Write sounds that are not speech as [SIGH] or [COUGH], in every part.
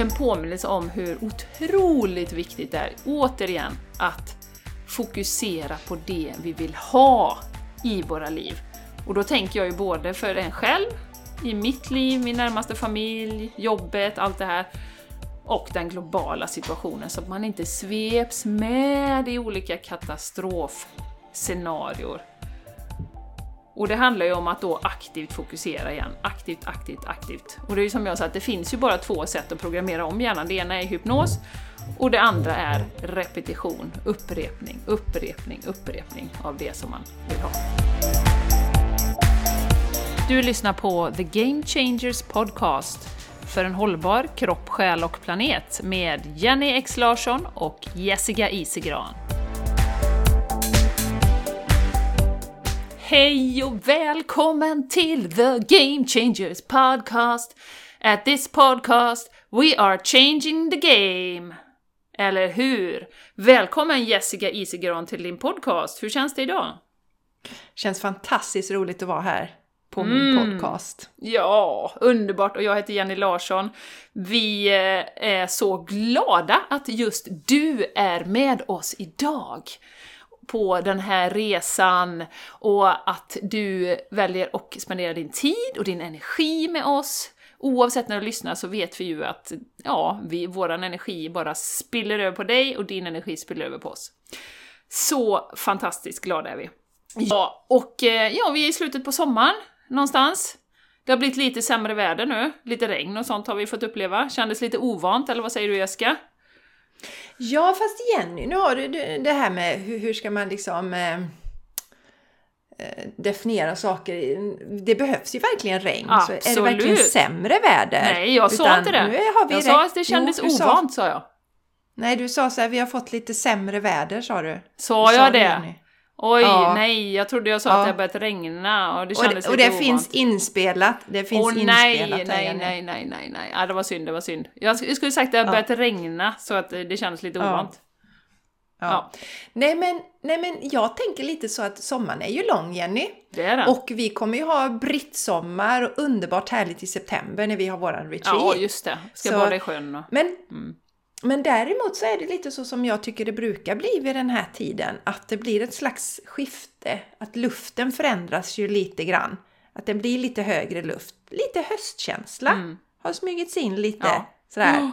en påminnelse om hur otroligt viktigt det är, återigen, att fokusera på det vi vill ha i våra liv. Och då tänker jag ju både för en själv, i mitt liv, min närmaste familj, jobbet, allt det här, och den globala situationen så att man inte sveps med i olika katastrofscenarior. Och det handlar ju om att då aktivt fokusera igen. Aktivt, aktivt, aktivt. Och det är ju som jag sa, att det finns ju bara två sätt att programmera om hjärnan. Det ena är hypnos och det andra är repetition, upprepning, upprepning, upprepning av det som man vill ha. Du lyssnar på The Game Changers Podcast för en hållbar kropp, själ och planet med Jenny X Larsson och Jessica Isigran. Hej och välkommen till The Game Changers Podcast! At this podcast we are changing the game! Eller hur? Välkommen Jessica Isigran till din podcast. Hur känns det idag? Känns fantastiskt roligt att vara här på min Mm. podcast. Ja, underbart! Och jag heter Jenny Larsson. Vi eh, är så glada att just du är med oss idag på den här resan och att du väljer att spendera din tid och din energi med oss. Oavsett när du lyssnar så vet vi ju att ja, vi, våran energi bara spiller över på dig och din energi spiller över på oss. Så fantastiskt glada är vi. Ja, och eh, ja, vi är i slutet på sommaren någonstans. Det har blivit lite sämre väder nu, lite regn och sånt har vi fått uppleva. Kändes lite ovant, eller vad säger du Jessica? Ja, fast Jenny, nu har du det här med hur, hur ska man liksom eh, eh, definiera saker. Det behövs ju verkligen regn. Så är det Absolut. verkligen sämre väder? Nej, jag sa Utan inte det. Nu har vi Jag sa att det kändes Jo, sa- ovant, sa jag. Nej, du sa så här, vi har fått lite sämre väder, sa du. Sa jag du, det? Jenny. Oj, Ja. nej, jag trodde jag sa Ja. att det börjat regna och det Och, kändes det- och det finns inspelat. Det finns Åh nej, inspelat nej, nej, nej, nej, nej. Ja, det var synd, det var synd. Jag sk- jag skulle sagt att det har Ja. börjat regna så att det kändes lite ovant. Ja. Ja. Nej, men, nej, men jag tänker lite så att sommaren är ju lång, Jenny. Det är den. Och vi kommer ju ha brittsommar och underbart härligt i september när vi har våran retreat. ja, just det. Ska Så- bada i sjön och... Men, Mm. Men däremot så är det lite så som jag tycker det brukar bli vid den här tiden. Att det blir ett slags skifte. Att luften förändras ju lite grann. Att det blir lite högre luft. Lite höstkänsla Mm. har smugits in lite Ja. sådär. Ja.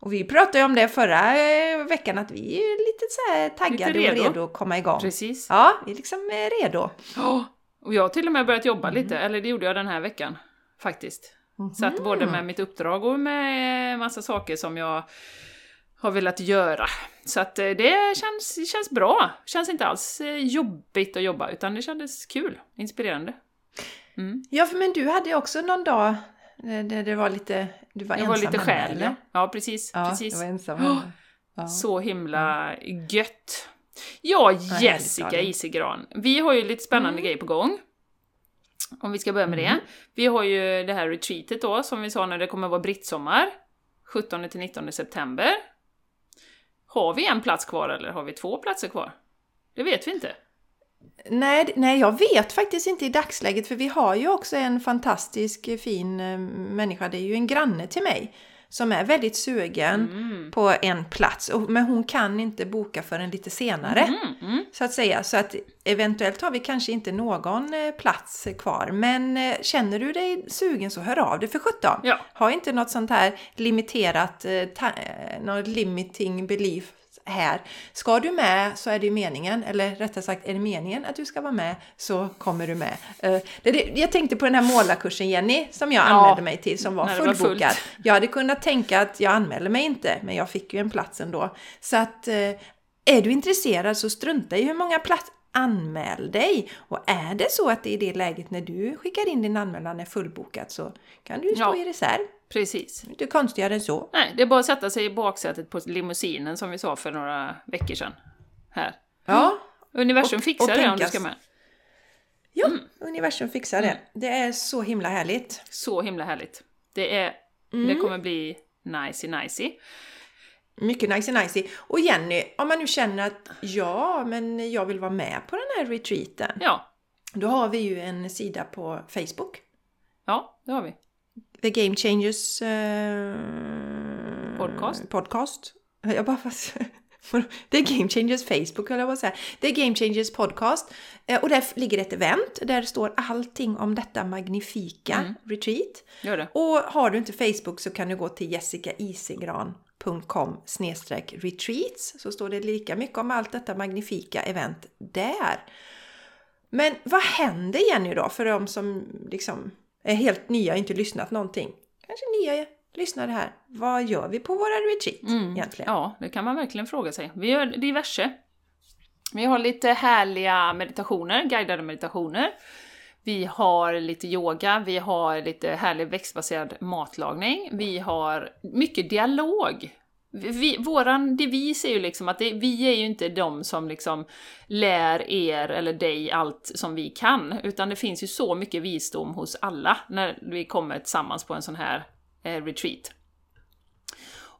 Och vi pratade ju om det förra eh, veckan att vi är lite så taggade Lite redo. och redo att komma igång. Precis. Ja, vi är liksom eh, redo. Ja, och jag har till och med börjat jobba Mm. lite, eller det gjorde jag den här veckan. Faktiskt. Så att både med mitt uppdrag och med massa saker som jag har velat göra. Så att eh, det känns, det känns bra. Det känns inte alls eh, jobbigt att jobba, utan det kändes kul, inspirerande. Mm. Ja, för men du hade också någon dag eh, där det var lite, du var Jag ensam var lite själv, ja. Ja, precis. Ja, precis. jag var ensam hemma. Ja. Så himla gött! Ja, Jessica. Isigran. Vi har ju lite spännande Mm. grejer på gång. Om vi ska börja med Mm. det. Vi har ju det här retreatet då, som vi sa när det kommer vara brittsommar. 17 till 19 september. Har vi en plats kvar eller har vi två platser kvar? Det vet vi inte. Nej, nej, jag vet faktiskt inte i dagsläget för vi har ju också en fantastisk eh, fin eh, människa, det är ju en granne till mig som är väldigt sugen Mm. på en plats, och- men hon kan inte boka förrän lite senare. Mm, mm. Så att säga, så att eventuellt har vi kanske inte någon eh, plats kvar. Men eh, känner du dig sugen så hör av dig för sjutton. Ja. Ha inte något sånt här limiterat, eh, något limiting belief här. Ska du med så är det meningen, eller rättare sagt är det meningen att du ska vara med så kommer du med. Eh, jag tänkte på den här målarkursen Jenny som jag Ja, anmälde mig till som var fullbokad. jag hade kunnat tänka att jag anmälde mig inte, men jag fick ju en plats ändå. Så att eh, är du intresserad så strunta i hur många plats Anmäl dig! Och är det så att det är det läget när du skickar in din anmälan är fullbokat så kan du ju stå Ja. i reserv. Precis. Inte konstigare än så. Nej, det är bara att sätta sig i baksätet på limousinen som vi sa för några veckor sedan. Här. Ja, Universum Och- fixar och det om du tänkas. ska med. ja Mm. universum fixar det. Det är så himla härligt. Så himla härligt. Det, är, Mm. det kommer bli nicey nicey. Mycket nice nicey. Och Jenny, om man nu känner att ja, men jag vill vara med på den här retreaten. Ja, Då har vi ju en sida på Facebook. ja, det har vi. The Game Changers... eh, Podcast. podcast. Jag bara, fast, [LAUGHS] det är Game Changers Facebook att säga. Det är Game Changers podcast. Eh, Och där ligger ett event där det står allting om detta magnifika Mm. retreat. Gör det. Och har du inte Facebook så kan du gå till jessicaisigran.com retreats så står det lika mycket om allt detta magnifika event där. Men vad händer Jenny då för de som liksom är helt nya och inte lyssnat någonting? Kanske nya lyssnare här. Vad gör vi på våra retreat egentligen? Ja, det kan man verkligen fråga sig. Vi gör diverse. Vi har lite härliga meditationer, guidade meditationer. Vi har lite yoga, vi har lite härlig växtbaserad matlagning, vi har mycket dialog. Vi, våran devis är ju liksom att det, vi är ju inte de som liksom lär er eller dig allt som vi kan, utan det finns ju så mycket visdom hos alla när vi kommer tillsammans på en sån här eh, retreat.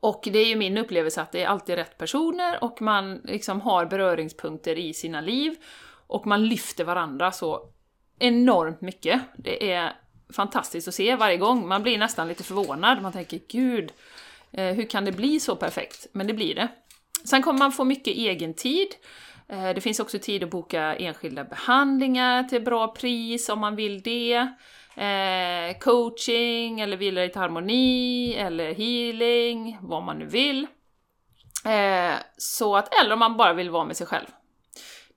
Och det är ju min upplevelse att det är alltid rätt personer och man liksom har beröringspunkter i sina liv och man lyfter varandra så enormt mycket. Det är fantastiskt att se varje gång. Man blir nästan lite förvånad. Man tänker gud, Eh, hur kan det bli så perfekt? Men det blir det. Sen kommer man få mycket egen tid. Eh, Det finns också tid att boka enskilda behandlingar till bra pris om man vill det. Eh, coaching, eller vila i harmoni, eller healing, vad man nu vill. Eh, så att, eller om man bara vill vara med sig själv.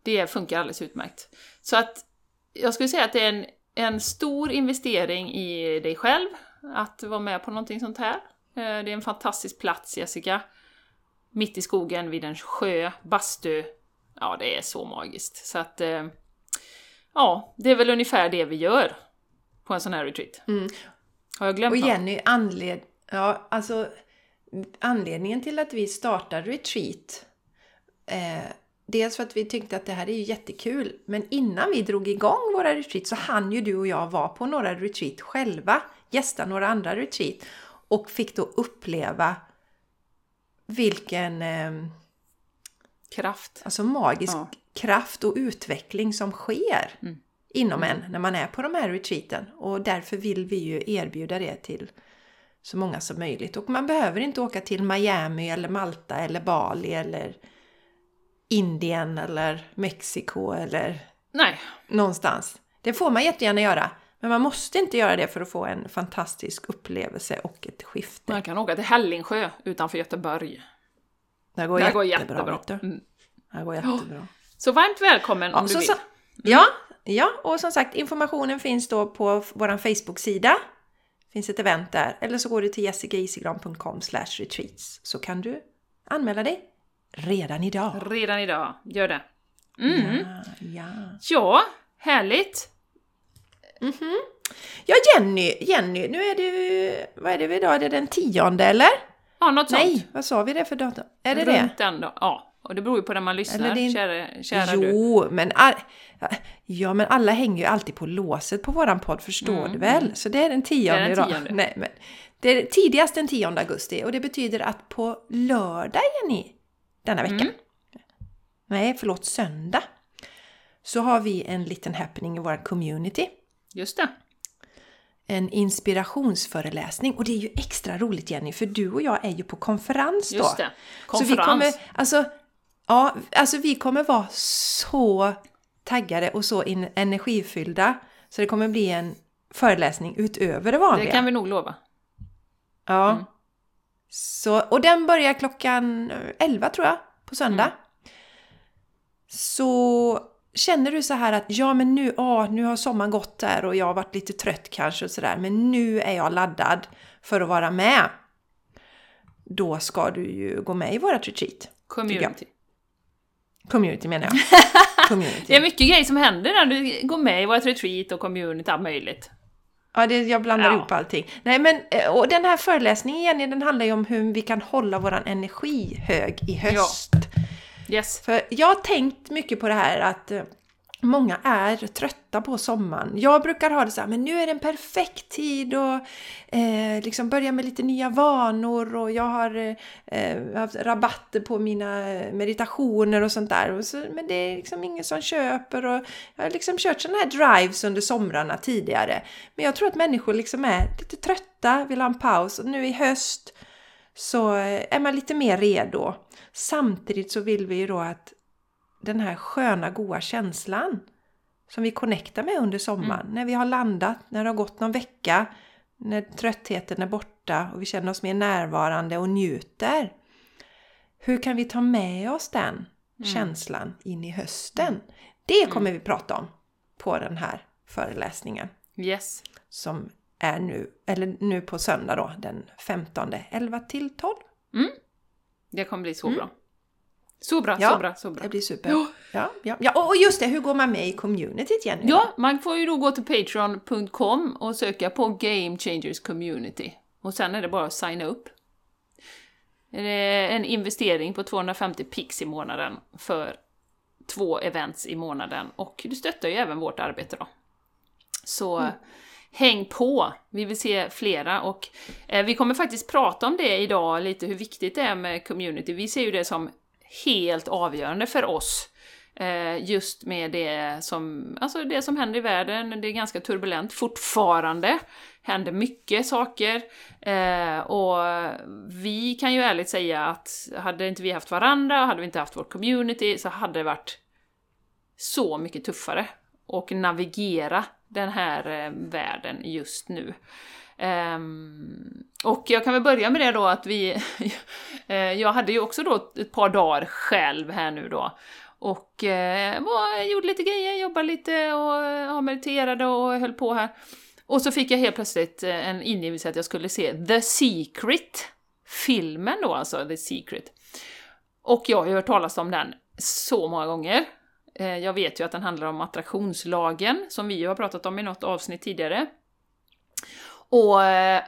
Det funkar alldeles utmärkt. Så att jag skulle säga att det är en, en stor investering i dig själv att vara med på någonting sånt här. Eh, det är en fantastisk plats, Jessica. Mitt i skogen vid en sjö, bastu. Ja, det är så magiskt. Så att, eh, ja, det är väl ungefär det vi gör på en sån här retreat. Mm. Har jag glömt Och något? Jenny, anled... ja, alltså, anledningen till att vi startar retreat eh, Dels för att vi tyckte att det här är ju jättekul, men innan vi drog igång våra retreat så hann ju du och jag vara på några retreat själva, gästa några andra retreat och fick då uppleva vilken eh, Kraft. alltså magisk Ja. kraft och utveckling som sker Mm. inom en när man är på de här retreaten. Och därför vill vi ju erbjuda det till så många som möjligt. Och man behöver inte åka till Miami eller Malta eller Bali eller Indien eller Mexiko eller Nej, någonstans. Det får man jättegärna göra. Men man måste inte göra det för att få en fantastisk upplevelse och ett skifte. man kan åka till Hällingsjö utanför Göteborg. Det går Det går jättebra. du. Mm. Det går jättebra. Så varmt välkommen om Ja, du så, vill. så, ja, ja, och som sagt informationen finns då på vår Facebook-sida. finns ett event där. Eller så går du till jessicaisigran.com retreats så kan du anmäla dig redan idag. Redan idag, gör det. Mm. Ja, ja. Ja, härligt. Ja, Jenny, Jenny, nu är det vad är det idag? Är det den tionde eller? Ja, något sånt. Nej, vad sa vi det för datum? Är det det? Runt den då. Ja, och det beror ju på när man lyssnar, din- kära, kära du. Jo, men, all, ja, men alla hänger ju alltid på låset på våran podd, förstår Mm, du väl? Så det är den tionde Det är den idag. tionde. Nej, men det är tidigast den 10 augusti och det betyder att på lördag, Jenny, denna vecka. Mm. Nej, förlåt, söndag. Så har vi en liten happening i vår community. Just det. En inspirationsföreläsning och det är ju extra roligt Jenny, för du och jag är ju på konferens då. Just det. Så vi Konferens. kommer, alltså, ja, alltså vi kommer vara så taggade och så energifyllda. Så det kommer bli en föreläsning utöver det vanliga. Det kan vi nog lova. Ja. Mm. Så, och den börjar klockan 11 tror jag, på söndag. Mm. Så känner du så här att ja men nu, åh, nu har sommaren gått där och jag har varit lite trött kanske och sådär. Men nu är jag laddad för att vara med. Då ska du ju gå med i vårat retreat. Community. Community menar jag. [LAUGHS] Community. Det är mycket grejer som händer när du går med i vårt retreat och community, allt möjligt. Ja, det, jag blandar Ja. ihop allting. Nej, men eh, och den här föreläsningen, Jenny, den handlar ju om hur vi kan hålla våran energi hög i höst. Yes. För jag har tänkt mycket på det här att eh, många är trötta på sommaren. Jag brukar ha det så här, men nu är det en perfekt tid att eh, liksom börja med lite nya vanor och jag har eh, eh haft rabatter på mina eh, meditationer och sånt där. Och så, men det är liksom ingen som köper och jag har liksom kört sådana här drives under somrarna tidigare. Men jag tror att människor liksom är lite trötta, vill ha en paus och nu i höst så är man lite mer redo. Samtidigt så vill vi ju då att den här sköna, goa känslan som vi connectar med under sommaren, mm. när vi har landat, när det har gått någon vecka, när tröttheten är borta och vi känner oss mer närvarande och njuter. Hur kan vi ta med oss den mm. känslan in i hösten? Mm. Det mm. kommer vi prata om på den här föreläsningen. Yes. Som är nu, eller nu på söndag då, den 15, 11 till 12. Mm. Det kommer bli så mm. bra. Så bra, ja, så bra, så bra. det blir super. Ja. Ja, ja, ja. Och just det, hur går man med i communityt Jenny? Ja, man får ju då gå till patreon.com och söka på Game Changers Community. Och sen är det bara att signa upp. Det är en investering på 250 pix i månaden för två events i månaden och du stöttar ju även vårt arbete då. Så mm häng på! Vi vill se flera och eh, vi kommer faktiskt prata om det idag, lite hur viktigt det är med community. Vi ser ju det som helt avgörande för oss. Eh, just med det som, alltså det som händer i världen, det är ganska turbulent fortfarande. Händer mycket saker. Eh, och vi kan ju ärligt säga att hade inte vi haft varandra, hade vi inte haft vårt community, så hade det varit så mycket tuffare att navigera den här eh, världen just nu. Um, och jag kan väl börja med det då att vi... [LAUGHS] Eh, jag hade ju också då ett par dagar själv här nu då. Och eh, var, gjorde lite grejer, jobbade lite och eh, ja, mediterade och höll på här. Och så fick jag helt plötsligt en ingivelse att jag skulle se The Secret, filmen då alltså, The Secret. Och jag har ju hört talas om den så många gånger. Eh, jag vet ju att den handlar om attraktionslagen, som vi ju har pratat om i något avsnitt tidigare. Och eh,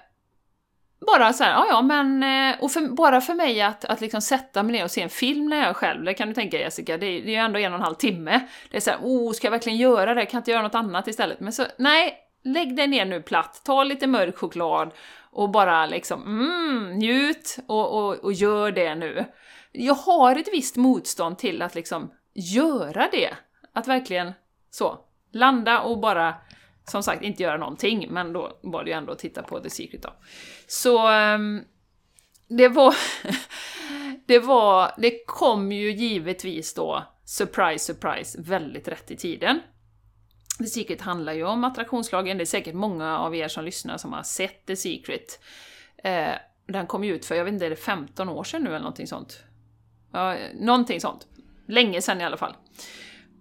bara så här, ja ja men, eh, och för, bara för mig att, att liksom sätta mig ner och se en film när jag är själv, det kan du tänka Jessica, det, det är ju ändå en och en halv timme. Det är såhär, oh, ska jag verkligen göra det? Kan jag inte göra något annat istället? Men så, nej, lägg dig ner nu platt, ta lite mörk choklad och bara liksom, mm, njut och, och, och gör det nu. Jag har ett visst motstånd till att liksom göra det. Att verkligen så, landa och bara som sagt inte göra någonting, men då var det ju ändå att titta på The Secret då. Så ehm, det var... [LAUGHS] det var... Det kom ju givetvis då, surprise, surprise, väldigt rätt i tiden. The Secret handlar ju om attraktionslagen, det är säkert många av er som lyssnar som har sett The Secret. Eh, den kom ju ut för, jag vet inte, är det 15 år sedan nu eller någonting sånt? Ja, någonting sånt. Länge sedan i alla fall.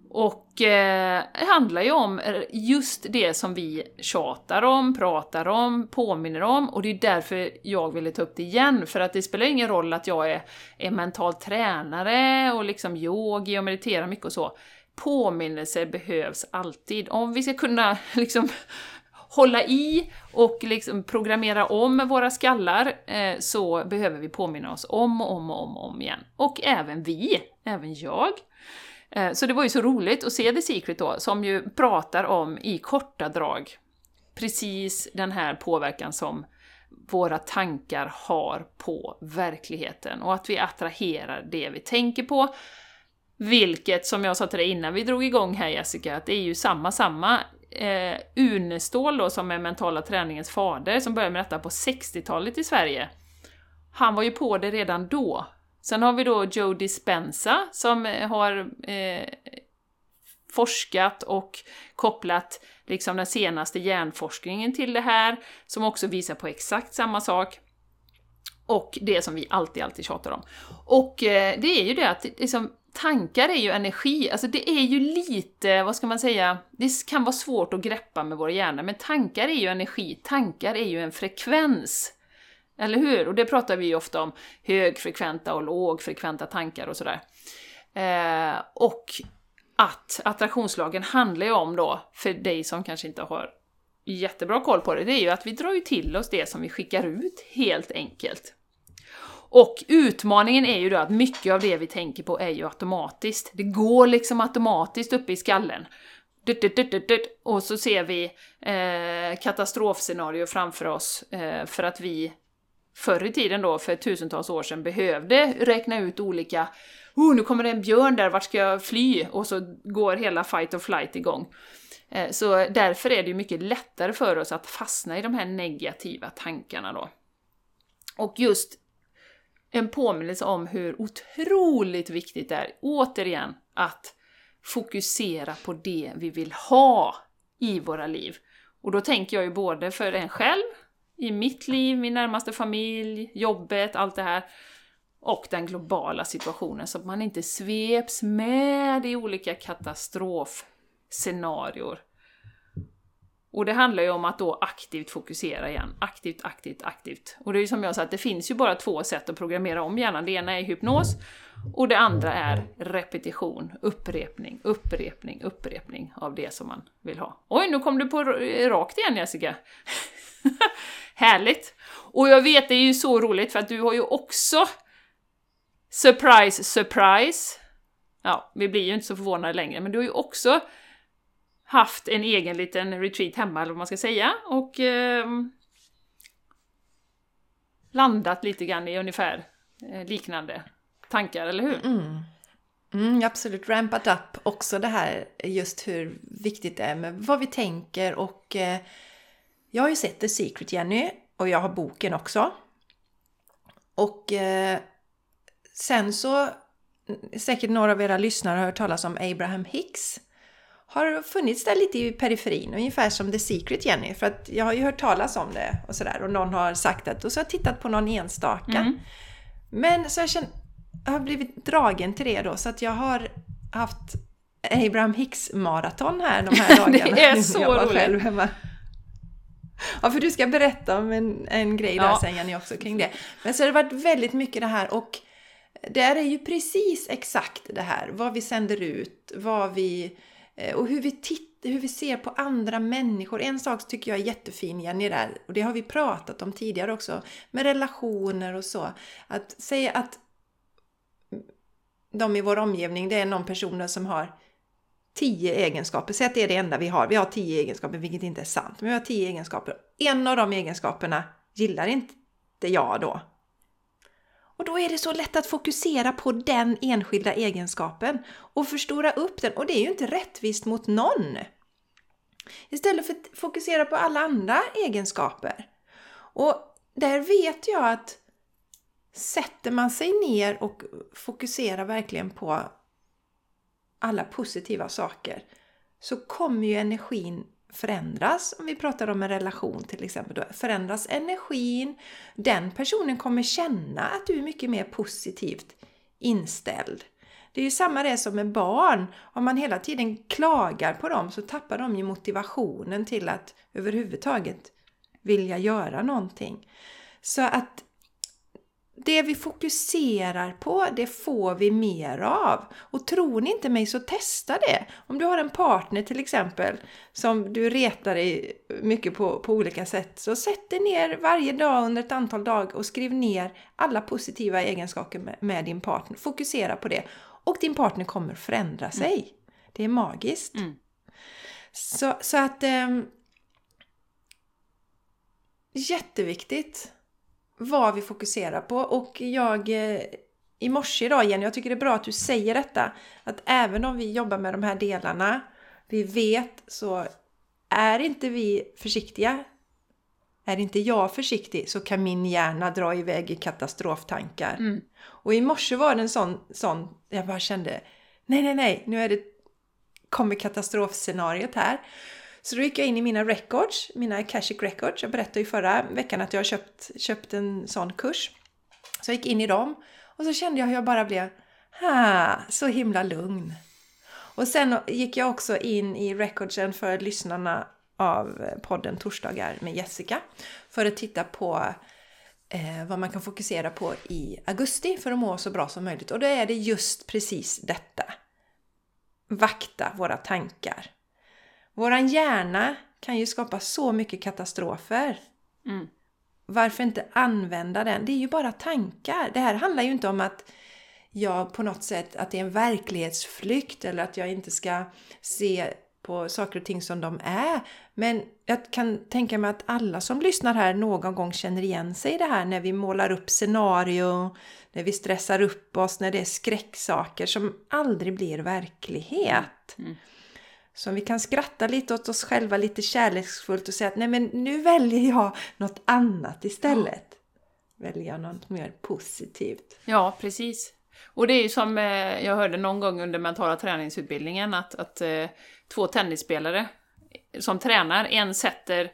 Och eh, det handlar ju om just det som vi tjatar om, pratar om, påminner om och det är därför jag ville ta upp det igen, för att det spelar ingen roll att jag är, är mental tränare och liksom yogi och mediterar mycket och så. Påminnelser behövs alltid. Om vi ska kunna [LAUGHS] liksom hålla i och liksom programmera om våra skallar eh, så behöver vi påminna oss om och om och om, och om igen. Och även vi, även jag. Eh, så det var ju så roligt att se The Secret då, som ju pratar om i korta drag precis den här påverkan som våra tankar har på verkligheten och att vi attraherar det vi tänker på. Vilket, som jag sa till dig innan vi drog igång här Jessica, att det är ju samma, samma eh, Unestål då, som är mentala träningens fader, som började med detta på 60-talet i Sverige. Han var ju på det redan då, Sen har vi då Joe Dispenza som eh, har eh, forskat och kopplat liksom den senaste hjärnforskningen till det här, som också visar på exakt samma sak. Och det som vi alltid, alltid tjatar om. Och eh, det är ju det att liksom, tankar är ju energi, alltså det är ju lite, vad ska man säga, det kan vara svårt att greppa med våra hjärnor, men tankar är ju energi, tankar är ju en frekvens. Eller hur? Och det pratar vi ju ofta om, högfrekventa och lågfrekventa tankar och sådär. Eh, och att attraktionslagen handlar ju om då, för dig som kanske inte har jättebra koll på det, det är ju att vi drar ju till oss det som vi skickar ut, helt enkelt. Och utmaningen är ju då att mycket av det vi tänker på är ju automatiskt. Det går liksom automatiskt uppe i skallen. Och så ser vi eh, katastrofscenario framför oss eh, för att vi förr i tiden då, för tusentals år sedan, behövde räkna ut olika oh, nu kommer det en björn där, vart ska jag fly? Och så går hela fight or flight igång. Eh, så därför är det ju mycket lättare för oss att fastna i de här negativa tankarna då. Och just en påminnelse om hur otroligt viktigt det är, återigen, att fokusera på det vi vill ha i våra liv. Och då tänker jag ju både för en själv, i mitt liv, min närmaste familj, jobbet, allt det här, och den globala situationen så att man inte sveps med i olika katastrofscenarior. Och det handlar ju om att då aktivt fokusera igen. Aktivt, aktivt, aktivt. Och det är ju som jag sa, att det finns ju bara två sätt att programmera om hjärnan. Det ena är hypnos och det andra är repetition, upprepning, upprepning, upprepning av det som man vill ha. Oj, nu kom du på rakt igen Jessica! [LAUGHS] Härligt! Och jag vet, det är ju så roligt för att du har ju också Surprise, surprise! Ja, vi blir ju inte så förvånade längre, men du har ju också haft en egen liten retreat hemma, eller vad man ska säga, och eh, landat lite grann i ungefär eh, liknande tankar, eller hur? Mm. Mm, absolut, rampat upp också det här just hur viktigt det är med vad vi tänker och eh, jag har ju sett The Secret Jenny och jag har boken också. Och eh, sen så, säkert några av era lyssnare har hört talas om Abraham Hicks. Har funnits där lite i periferin, ungefär som The Secret Jenny. För att jag har ju hört talas om det och sådär och någon har sagt det och så har jag tittat på någon enstaka. Mm. Men så jag, känner, jag har blivit dragen till det då så att jag har haft Abraham Hicks maraton här de här [LAUGHS] dagarna. det är [LAUGHS] så roligt! Själv hemma. Ja, för du ska berätta om en, en grej där ja. sen Jenny också kring det. Men så har det varit väldigt mycket det här och det är ju precis exakt det här, vad vi sänder ut, vad vi, Eh, och hur vi tittar, hur vi ser på andra människor. En sak tycker jag är jättefin Jenny där, och det har vi pratat om tidigare också, med relationer och så. Att säga att de i vår omgivning, det är någon person som har tio egenskaper. Säg att det är det enda vi har. Vi har tio egenskaper, vilket inte är sant. Men vi har tio egenskaper. En av de egenskaperna gillar inte jag då. Och då är det så lätt att fokusera på den enskilda egenskapen och förstora upp den. Och det är ju inte rättvist mot någon. Istället för att fokusera på alla andra egenskaper. Och där vet jag att sätter man sig ner och fokuserar verkligen på alla positiva saker så kommer ju energin förändras. Om vi pratar om en relation till exempel, då förändras energin. Den personen kommer känna att du är mycket mer positivt inställd. Det är ju samma det som med barn. Om man hela tiden klagar på dem så tappar de ju motivationen till att överhuvudtaget vilja göra någonting. Så att det vi fokuserar på, det får vi mer av. Och tror ni inte mig så testa det. Om du har en partner till exempel som du retar dig mycket på, på olika sätt, så sätt dig ner varje dag under ett antal dagar och skriv ner alla positiva egenskaper med, med din partner. Fokusera på det. Och din partner kommer förändra mm. sig. Mm. Det är magiskt. Mm. Så, så att... Ähm, jätteviktigt vad vi fokuserar på. Och jag eh, i morse idag Jenny, jag tycker det är bra att du säger detta. Att även om vi jobbar med de här delarna, vi vet så är inte vi försiktiga, är inte jag försiktig så kan min hjärna dra iväg i katastroftankar. Mm. Och i morse var det en sån, sån, jag bara kände, nej nej nej, nu är det, kommer katastrofscenariot här. Så då gick jag in i mina records, mina Akashic records. Jag berättade ju förra veckan att jag har köpt, köpt en sån kurs. Så jag gick in i dem och så kände jag hur jag bara blev ha, så himla lugn. Och sen gick jag också in i recordsen för lyssnarna av podden Torsdagar med Jessica för att titta på eh, vad man kan fokusera på i augusti för att må så bra som möjligt. Och då är det just precis detta. Vakta våra tankar. Våran hjärna kan ju skapa så mycket katastrofer. Mm. Varför inte använda den? Det är ju bara tankar. Det här handlar ju inte om att jag på något sätt, att det är en verklighetsflykt eller att jag inte ska se på saker och ting som de är. Men jag kan tänka mig att alla som lyssnar här någon gång känner igen sig i det här när vi målar upp scenario, när vi stressar upp oss, när det är skräcksaker som aldrig blir verklighet. Mm. Så vi kan skratta lite åt oss själva lite kärleksfullt och säga att nej men nu väljer jag något annat istället. välja något mer positivt. Ja, precis. Och det är ju som eh, jag hörde någon gång under mentala träningsutbildningen att, att eh, två tennisspelare som tränar, en sätter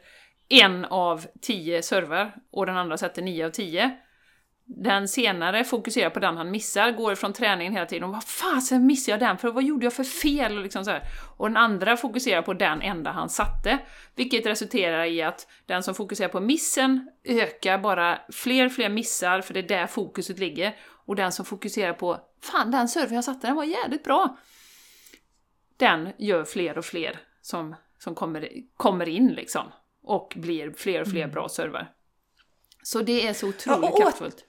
en av tio servar och den andra sätter nio av tio. Den senare fokuserar på den han missar, går ifrån träningen hela tiden och vad fasen missade jag den för? Vad gjorde jag för fel? Och, liksom så här. och den andra fokuserar på den enda han satte. Vilket resulterar i att den som fokuserar på missen ökar bara fler fler missar, för det är där fokuset ligger. Och den som fokuserar på fan den serven jag satte, den var jävligt bra. Den gör fler och fler som, som kommer, kommer in liksom. Och blir fler och fler Mm. bra servar. Så det är så otroligt Ja, och- kraftfullt.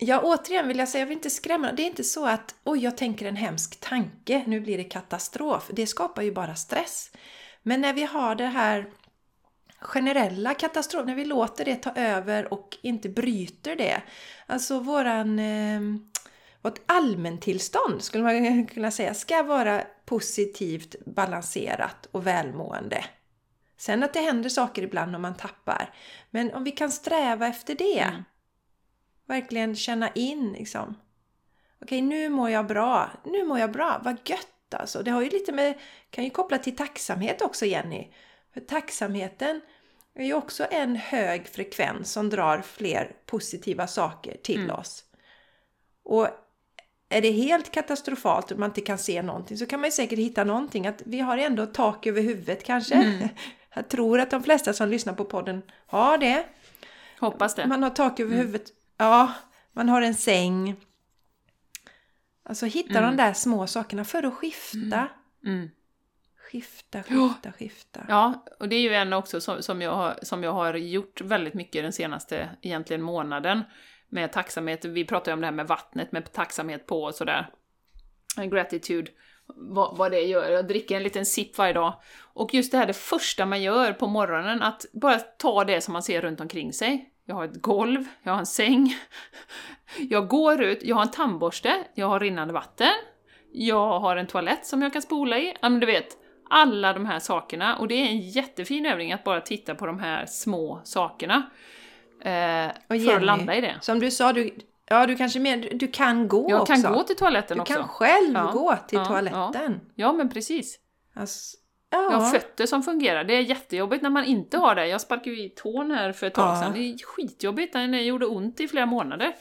Ja, återigen vill jag säga, jag vill inte skrämma. Det är inte så att oj, jag tänker en hemsk tanke, nu blir det katastrof. Det skapar ju bara stress. Men när vi har det här generella katastrof, när vi låter det ta över och inte bryter det. Alltså våran... Eh, vårt allmäntillstånd skulle man [LAUGHS] kunna säga ska vara positivt, balanserat och välmående. Sen att det händer saker ibland om man tappar. Men om vi kan sträva efter det. Mm. Verkligen känna in liksom. Okej, nu mår jag bra. Nu mår jag bra. Vad gött alltså. Det har ju lite med, kan ju koppla till tacksamhet också Jenny. För tacksamheten är ju också en hög frekvens som drar fler positiva saker till Mm. oss. Och är det helt katastrofalt och man inte kan se någonting så kan man ju säkert hitta någonting. Att vi har ändå tak över huvudet kanske. Mm. [LAUGHS] Jag tror att de flesta som lyssnar på podden har det. Hoppas det. Man har tak över huvudet. Ja, man har en säng. Alltså hitta de där små sakerna för att skifta. Mm. Skifta, skifta, skifta. Ja, och det är ju en också som, som, jag har, som jag har gjort väldigt mycket den senaste egentligen månaden. Med tacksamhet, vi pratade om det här med vattnet, med tacksamhet på och sådär. Gratitude, vad, vad det gör. Jag dricker en liten sipp varje dag. Och just det här det första man gör på morgonen, att bara ta det som man ser runt omkring sig. Jag har ett golv, jag har en säng, jag går ut, jag har en tandborste, jag har rinnande vatten, jag har en toalett som jag kan spola i. Ja men du vet, alla de här sakerna. Och det är en jättefin övning att bara titta på de här små sakerna. Eh, Och för Jenny, att landa i det. Som du sa, du, ja, du kanske mer, du, du kan gå Jag också. kan gå till toaletten du också. kan själv Ja, gå till ja, toaletten. Ja men precis. Alltså, Jag har ja. fötter som fungerar. Det är jättejobbigt när man inte har det. Jag sparkade ju i tån här för ett tag Ja. sedan. Det är skitjobbigt. Det gjorde ont i flera månader.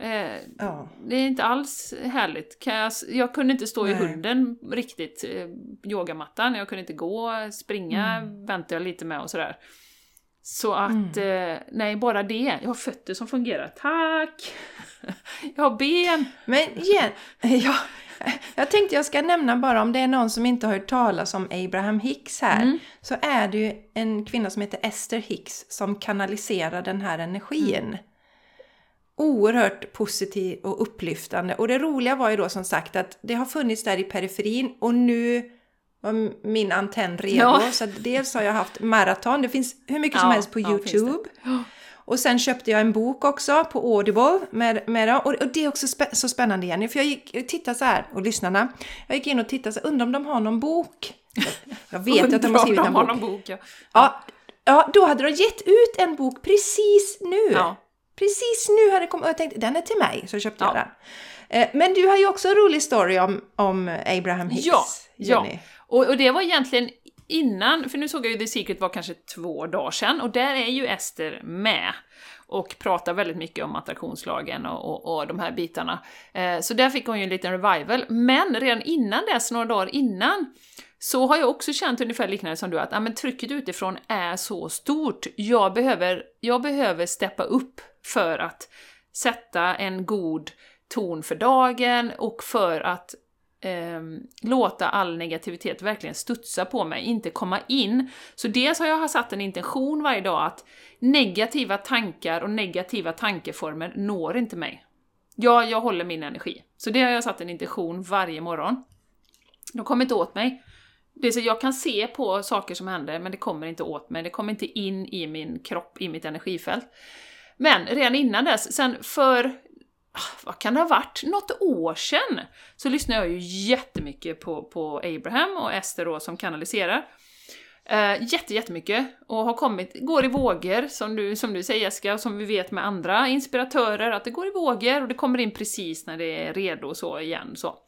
Eh, ja. det är inte alls härligt. Jag, jag kunde inte stå i Nej. hunden riktigt, eh, yogamattan. Jag kunde inte gå, springa Mm. väntade jag lite med och sådär. Så att, eh, nej, bara det. Jag har fötter som fungerar. Tack! [LAUGHS] Jag har ben! Men igen, [LAUGHS] ja, [LAUGHS] jag tänkte jag ska nämna bara om det är någon som inte har hört talas om Abraham Hicks här. Mm. Så är det ju en kvinna som heter Esther Hicks som kanaliserar den här energin. Mm. Oerhört positiv och upplyftande. Och det roliga var ju då som sagt att det har funnits där i periferin och nu var min antenn redo. Ja. Så dels har jag haft maraton, det finns hur mycket som Ja, helst på ja. Youtube. Och sen köpte jag en bok också på Audible. Med, med, och, och det är också spä, så spännande Jenny, för jag gick och tittade så här, och lyssnarna, jag gick in och tittade så här, undrar om de har någon bok? [LAUGHS] Jag vet att de har skrivit en har bok. någon bok. Ja. Ja, ja, då hade de gett ut en bok precis nu. Ja. Precis nu hade det kommit, och jag tänkte den är till mig, så köpte jag Ja. den. Eh, Men du har ju också en rolig story om, om Abraham Hicks, Ja, ja. Jenny. Och, och det var egentligen innan, för nu såg jag ju The Secret var kanske två dagar sedan, och där är ju Ester med och pratar väldigt mycket om attraktionslagen och, och, och de här bitarna. Eh, så där fick hon ju en liten revival. Men redan innan dess, några dagar innan, så har jag också känt ungefär liknande som du, att ah, men trycket utifrån är så stort. Jag behöver, jag behöver steppa upp för att sätta en god ton för dagen och för att Ehm, låta all negativitet verkligen studsa på mig, inte komma in. Så dels har jag satt en intention varje dag att negativa tankar och negativa tankeformer når inte mig. Ja, jag håller min energi. Så det har jag satt en intention varje morgon. De kommer inte åt mig. Det är så jag kan se på saker som händer, men det kommer inte åt mig. Det kommer inte in i min kropp, i mitt energifält. Men redan innan dess, sen för, Ah, vad kan det ha varit, något år sedan, så lyssnade jag ju jättemycket på, på Abraham och Ester då som kanaliserar. Eh, jätte, jättemycket. Och har kommit, går i vågor, som du, som du säger Jessica, och som vi vet med andra inspiratörer, att det går i vågor och det kommer in precis när det är redo så igen. Så.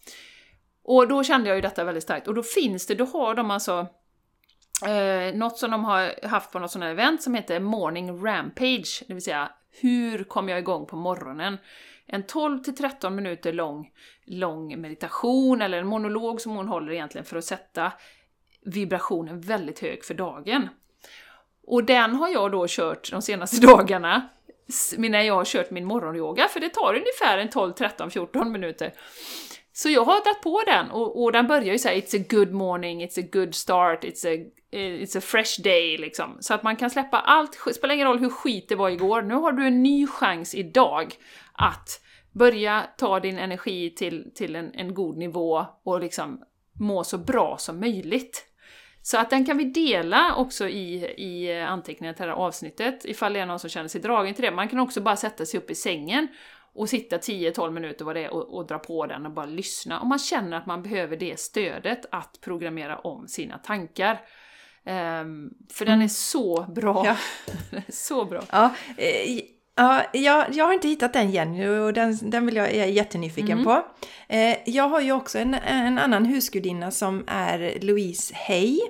Och då kände jag ju detta väldigt starkt. Och då finns det, då har de alltså eh, något som de har haft på något sånt här event som heter Morning Rampage, det vill säga hur kommer jag igång på morgonen? En 12 till 13 minuter lång, lång meditation eller en monolog som hon håller egentligen för att sätta vibrationen väldigt hög för dagen. Och den har jag då kört de senaste [LAUGHS] dagarna när jag har kört min morgonyoga, för det tar ungefär en 12, 13, 14 minuter. Så jag har dragit på den och, och den börjar ju säga It's a good morning, it's a good start, it's a, it's a fresh day liksom. Så att man kan släppa allt, spelar ingen roll hur skit det var igår, nu har du en ny chans idag att börja ta din energi till, till en, en god nivå och liksom må så bra som möjligt. Så att den kan vi dela också i, i anteckningar till det här avsnittet, ifall det är någon som känner sig dragen till det. Man kan också bara sätta sig upp i sängen och sitta 10-12 minuter vad det är och, och dra på den och bara lyssna. Om man känner att man behöver det stödet att programmera om sina tankar. Um, för [LAUGHS] den är så bra. Ja. så bra. Ja, eh, ja jag, jag har inte hittat den Jenny och den, den vill jag, jag är jättenyfiken mm. på. Eh, jag har ju också en, en annan husgudinna som är Louise Hay.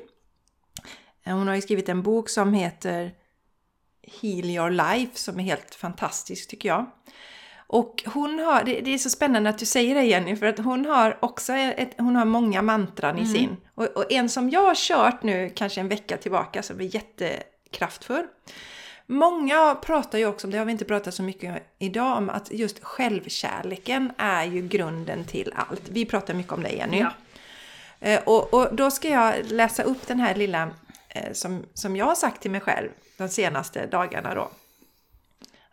Hon har ju skrivit en bok som heter Heal Your Life som är helt fantastisk tycker jag. Och hon har, det, det, är så spännande att du säger det Jenny, för att hon har också ett, hon har många mantran i mm. sin. Och, och, en som jag har kört nu kanske en vecka tillbaka som är jättekraftfull. Många pratar ju också om, det har vi inte pratat så mycket om idag, om att just självkärleken är ju grunden till allt. Vi pratar mycket om det Jenny. Ja. Eh, och, och, då ska jag läsa upp den här lilla eh, som, som jag har sagt till mig själv de senaste dagarna då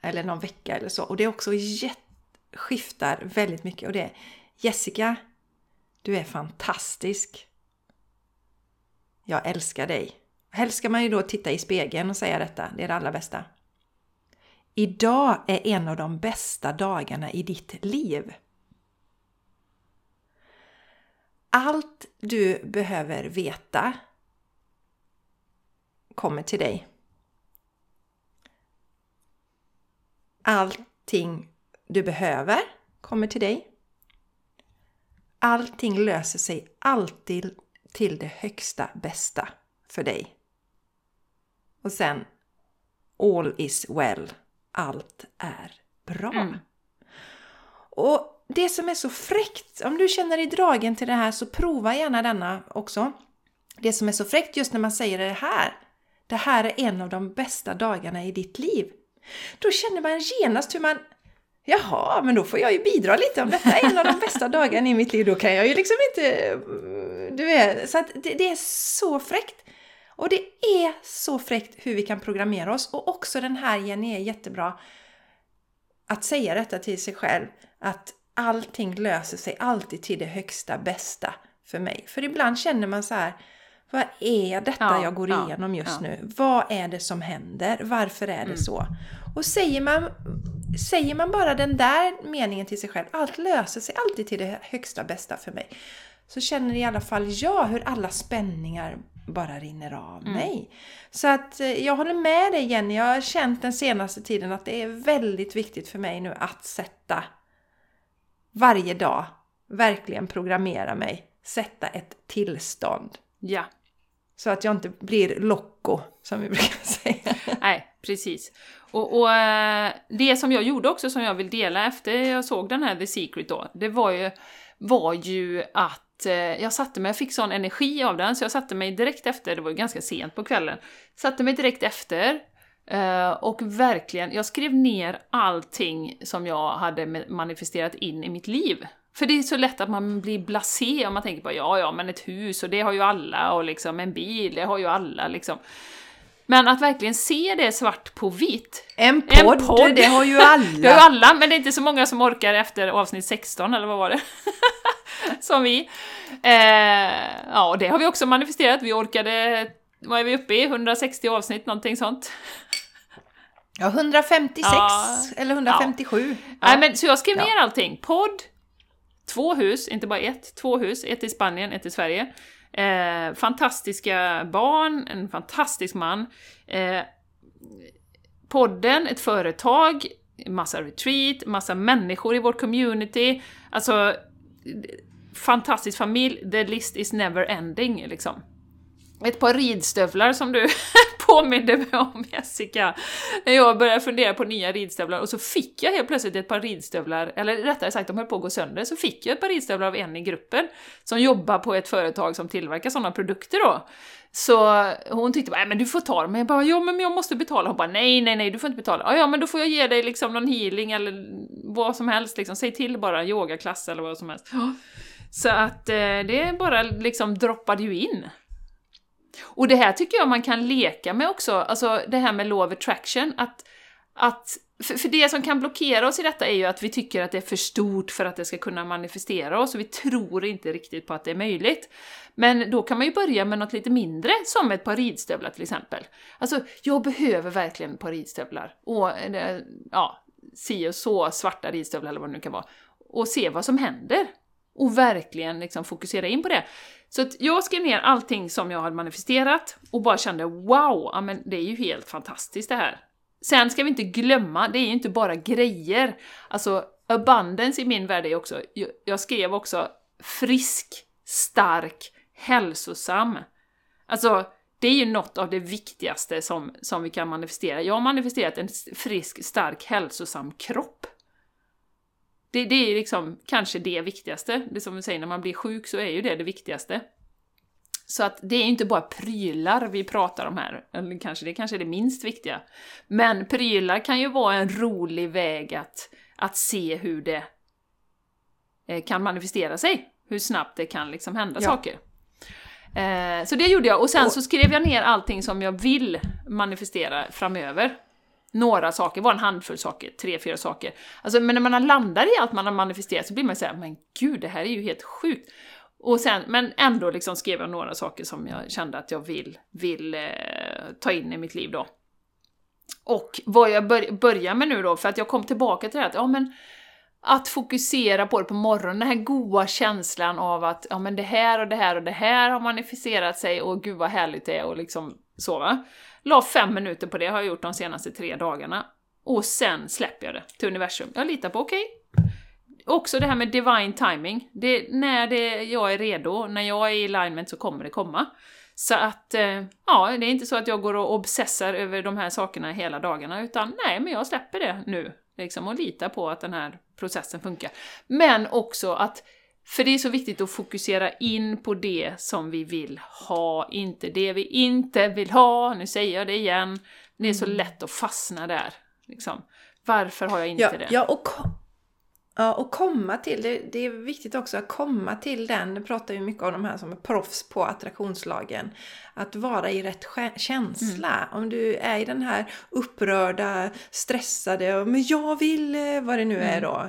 eller någon vecka eller så. Och det är också skiftar väldigt mycket. Och det är Jessica, du är fantastisk. Jag älskar dig. Helst ska man ju då titta i spegeln och säga detta, det är det allra bästa. Idag är en av de bästa dagarna i ditt liv. Allt du behöver veta kommer till dig. Allting du behöver kommer till dig. Allting löser sig alltid till det högsta bästa för dig. Och sen All is well. Allt är bra. Mm. Och det som är så fräckt, om du känner dig dragen till det här så prova gärna denna också. Det som är så fräckt just när man säger det här. Det här är en av de bästa dagarna i ditt liv. Då känner man genast hur man Jaha, men då får jag ju bidra lite. Om detta är en av de bästa [LAUGHS] dagarna i mitt liv, då kan jag ju liksom inte... Du vet, så det, det, är så fräckt. Och det är så fräckt hur vi kan programmera oss. Och också den här Jenny är jättebra att säga detta till sig själv. Att allting löser sig alltid till det högsta bästa för mig. För ibland känner man så här vad är detta ja, jag går igenom just ja. nu? Vad är det som händer? Varför är det mm. så? Och säger man, säger man bara den där meningen till sig själv, allt löser sig alltid till det högsta bästa för mig. Så känner i alla fall jag hur alla spänningar bara rinner av mm. mig. Så att eh, jag håller med dig Jenny, jag har känt den senaste tiden att det är väldigt viktigt för mig nu att sätta varje dag, verkligen programmera mig, sätta ett tillstånd. Ja. Så att jag inte blir locko, som vi [LAUGHS] brukar säga. Nej, precis. Och, och, eh, det som jag gjorde också, som jag vill dela efter jag såg den här The Secret då, det var ju, var ju att eh, jag satte mig, jag fick sån energi av den, så jag satte mig direkt efter, det var ju ganska sent på kvällen, satte mig direkt efter eh, och verkligen, jag skrev ner allting som jag hade manifesterat in i mitt liv. För det är så lätt att man blir blasé om man tänker på ja, ja, men ett hus och det har ju alla och liksom en bil, det har ju alla liksom. Men att verkligen se det svart på vitt. En podd, en podd. det har ju [LAUGHS] alla! det har ju alla, men det är inte så många som orkar efter avsnitt 16, eller vad var det? [LAUGHS] som vi. Eh, ja, och det har vi också manifesterat. Vi orkade, vad är vi uppe i? 160 avsnitt, någonting sånt. Ja, 156 ja, eller 157. Ja. Ja. Nej, men, så jag skrev ner allting. Podd, två hus, inte bara ett, två hus, ett i Spanien, ett i Sverige. Eh, fantastiska barn, en fantastisk man. Eh, podden, ett företag, massa retreat, massa människor i vårt community. Alltså, fantastisk familj, the list is never ending liksom. Ett par ridstövlar som du [LAUGHS] påminde mig om Jessica, när jag började fundera på nya ridstövlar och så fick jag helt plötsligt ett par ridstövlar, eller rättare sagt de höll på att gå sönder, så fick jag ett par ridstövlar av en i gruppen som jobbar på ett företag som tillverkar sådana produkter då. Så hon tyckte bara, men du får ta dem. Men jag bara, ja men jag måste betala. Hon bara, nej, nej, nej, du får inte betala. Ja, ja, men då får jag ge dig liksom någon healing eller vad som helst liksom. Säg till bara, yogaklass eller vad som helst. Så att eh, det bara liksom droppade ju in. Och det här tycker jag man kan leka med också, alltså det här med law of attraction, att, att för, för det som kan blockera oss i detta är ju att vi tycker att det är för stort för att det ska kunna manifestera oss, och vi tror inte riktigt på att det är möjligt. Men då kan man ju börja med något lite mindre, som ett par ridstövlar till exempel. Alltså, jag behöver verkligen ett par ridstövlar. Och, eh, ja, si och så svarta ridstövlar eller vad det nu kan vara. Och se vad som händer. Och verkligen liksom fokusera in på det. Så att jag skrev ner allting som jag hade manifesterat och bara kände wow, ja, men det är ju helt fantastiskt det här. Sen ska vi inte glömma, det är ju inte bara grejer. Alltså, abundance i min värld är också, jag skrev också frisk, stark, hälsosam. Alltså, det är ju något av det viktigaste som, som vi kan manifestera. Jag har manifesterat en frisk, stark, hälsosam kropp. Det, det är liksom kanske det viktigaste. Det som vi säger, när man blir sjuk så är ju det det viktigaste. Så att det är inte bara prylar vi pratar om här, eller kanske det kanske är det minst viktiga. Men prylar kan ju vara en rolig väg att, att se hur det eh, kan manifestera sig. Hur snabbt det kan liksom hända ja. saker. Eh, så det gjorde jag, och sen och, så skrev jag ner allting som jag vill manifestera framöver några saker, var en handfull saker, tre, fyra saker. Alltså, men när man landar i allt man har manifesterat så blir man såhär, men gud, det här är ju helt sjukt. Och sen, men ändå liksom skrev jag några saker som jag kände att jag vill, vill eh, ta in i mitt liv då. Och vad jag bör, börjar med nu då, för att jag kom tillbaka till det här att, ja men att fokusera på det på morgonen, den här goa känslan av att ja men det här och det här och det här har manifesterat sig och gud vad härligt det är och liksom så va. La fem minuter på det, har jag gjort de senaste tre dagarna. Och sen släpper jag det till universum. Jag litar på, okej. Okay. Också det här med divine timing. Det, när det, jag är redo, när jag är i alignment så kommer det komma. Så att, eh, ja, det är inte så att jag går och obsessar över de här sakerna hela dagarna, utan nej, men jag släpper det nu. Liksom, och litar på att den här processen funkar. Men också att för det är så viktigt att fokusera in på det som vi vill ha, inte det vi inte vill ha. Nu säger jag det igen. Det är så mm. lätt att fastna där. Liksom. Varför har jag inte ja, det? Ja, och, ja, och komma till, det, det är viktigt också att komma till den, det pratar ju mycket om de här som är proffs på attraktionslagen, att vara i rätt känsla. Mm. Om du är i den här upprörda, stressade, men jag vill, eh, vad det nu är mm. då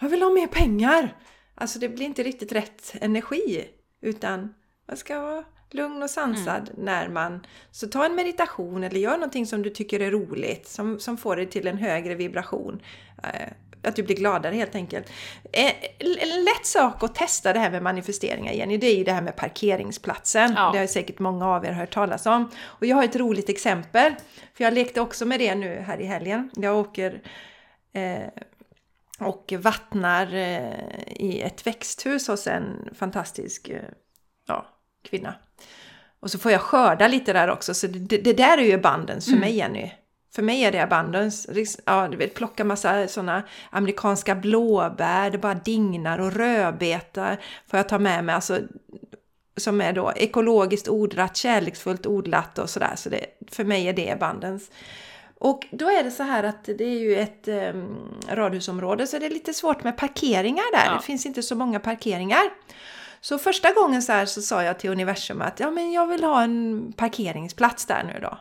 jag vill ha mer pengar! Alltså det blir inte riktigt rätt energi. Utan man ska vara lugn och sansad mm. när man... Så ta en meditation eller gör någonting som du tycker är roligt, som, som får dig till en högre vibration. Eh, att du blir gladare helt enkelt. Eh, en lätt sak att testa det här med manifesteringar, Jenny, det är ju det här med parkeringsplatsen. Ja. Det har säkert många av er hört talas om. Och jag har ett roligt exempel, för jag lekte också med det nu här i helgen. Jag åker eh, och vattnar eh, i ett växthus hos en fantastisk eh, ja, kvinna. Och så får jag skörda lite där också, så det, det där är ju abundance för mm. mig Jenny. För mig är det abundance. Ja, du vet, plocka massa sådana amerikanska blåbär, det bara dignar och rödbetar får jag ta med mig. Alltså, som är då ekologiskt odlat, kärleksfullt odlat och sådär. Så det, för mig är det abundance. Och då är det så här att det är ju ett um, radhusområde så det är lite svårt med parkeringar där. Ja. Det finns inte så många parkeringar. Så första gången så här så sa jag till universum att ja, men jag vill ha en parkeringsplats där nu då.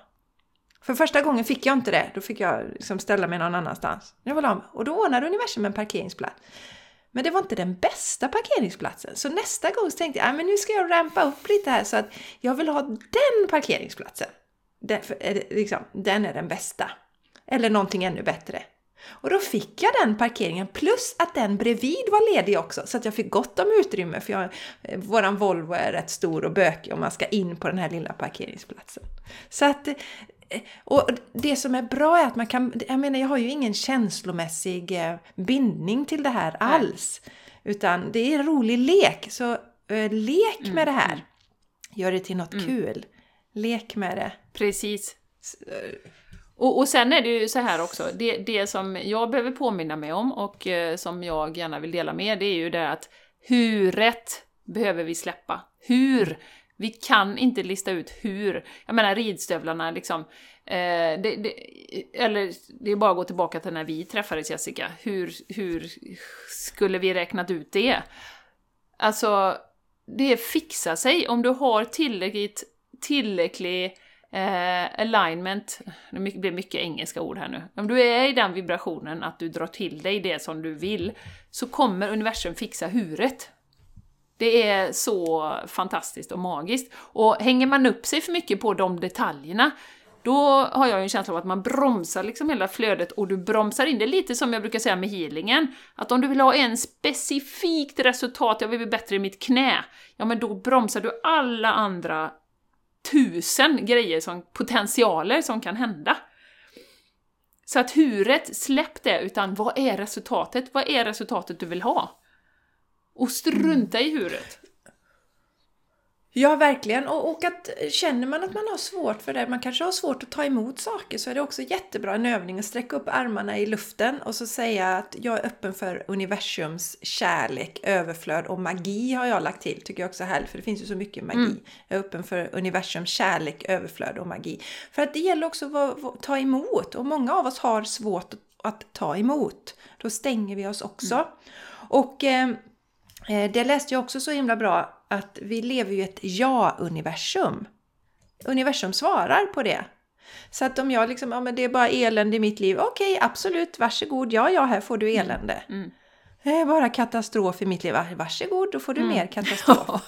För första gången fick jag inte det. Då fick jag liksom ställa mig någon annanstans. Jag vill ha, och då ordnade universum en parkeringsplats. Men det var inte den bästa parkeringsplatsen. Så nästa gång så tänkte jag att nu ska jag rampa upp lite här så att jag vill ha den parkeringsplatsen. Det, liksom, den är den bästa. Eller någonting ännu bättre. Och då fick jag den parkeringen plus att den bredvid var ledig också så att jag fick gott om utrymme för jag, eh, våran Volvo är rätt stor och bökig om man ska in på den här lilla parkeringsplatsen. Så att eh, och det som är bra är att man kan, jag menar jag har ju ingen känslomässig eh, bindning till det här alls. Utan det är en rolig lek, så lek mm. med det här. Mm. Gör det till något mm. kul. Lek med det. Precis. Och, och sen är det ju så här också, det, det som jag behöver påminna mig om och eh, som jag gärna vill dela med, det är ju det att hur rätt behöver vi släppa? Hur? Vi kan inte lista ut hur. Jag menar ridstövlarna liksom, eh, det, det, eller det är bara att gå tillbaka till när vi träffades Jessica, hur, hur skulle vi räknat ut det? Alltså, det fixar sig om du har tillräckligt, tillräcklig Eh, alignment, det blir mycket engelska ord här nu. Om du är i den vibrationen att du drar till dig det som du vill, så kommer universum fixa huret. Det är så fantastiskt och magiskt. Och hänger man upp sig för mycket på de detaljerna, då har jag en känsla av att man bromsar liksom hela flödet och du bromsar in det lite som jag brukar säga med healingen. Att om du vill ha en specifikt resultat, jag vill bli bättre i mitt knä, ja men då bromsar du alla andra tusen grejer, som, potentialer som kan hända. Så att huret, släpp det, utan vad är resultatet? Vad är resultatet du vill ha? Och strunta i huret. Ja, verkligen. Och, och att känner man att man har svårt för det, man kanske har svårt att ta emot saker, så är det också jättebra en övning att sträcka upp armarna i luften och så säga att jag är öppen för universums kärlek, överflöd och magi har jag lagt till. Tycker jag också är härligt, för det finns ju så mycket magi. Mm. Jag är öppen för universums kärlek, överflöd och magi. För att det gäller också att ta emot och många av oss har svårt att ta emot. Då stänger vi oss också. Mm. Och eh, eh det läste jag också så himla bra att vi lever ju ett ja-universum. Universum svarar på det. Så att om jag liksom, ja men det är bara elände i mitt liv, okej okay, absolut, varsågod, ja ja, här får du mm. elände. Mm. Det är bara katastrof i mitt liv, varsågod, då får du mm. mer katastrof.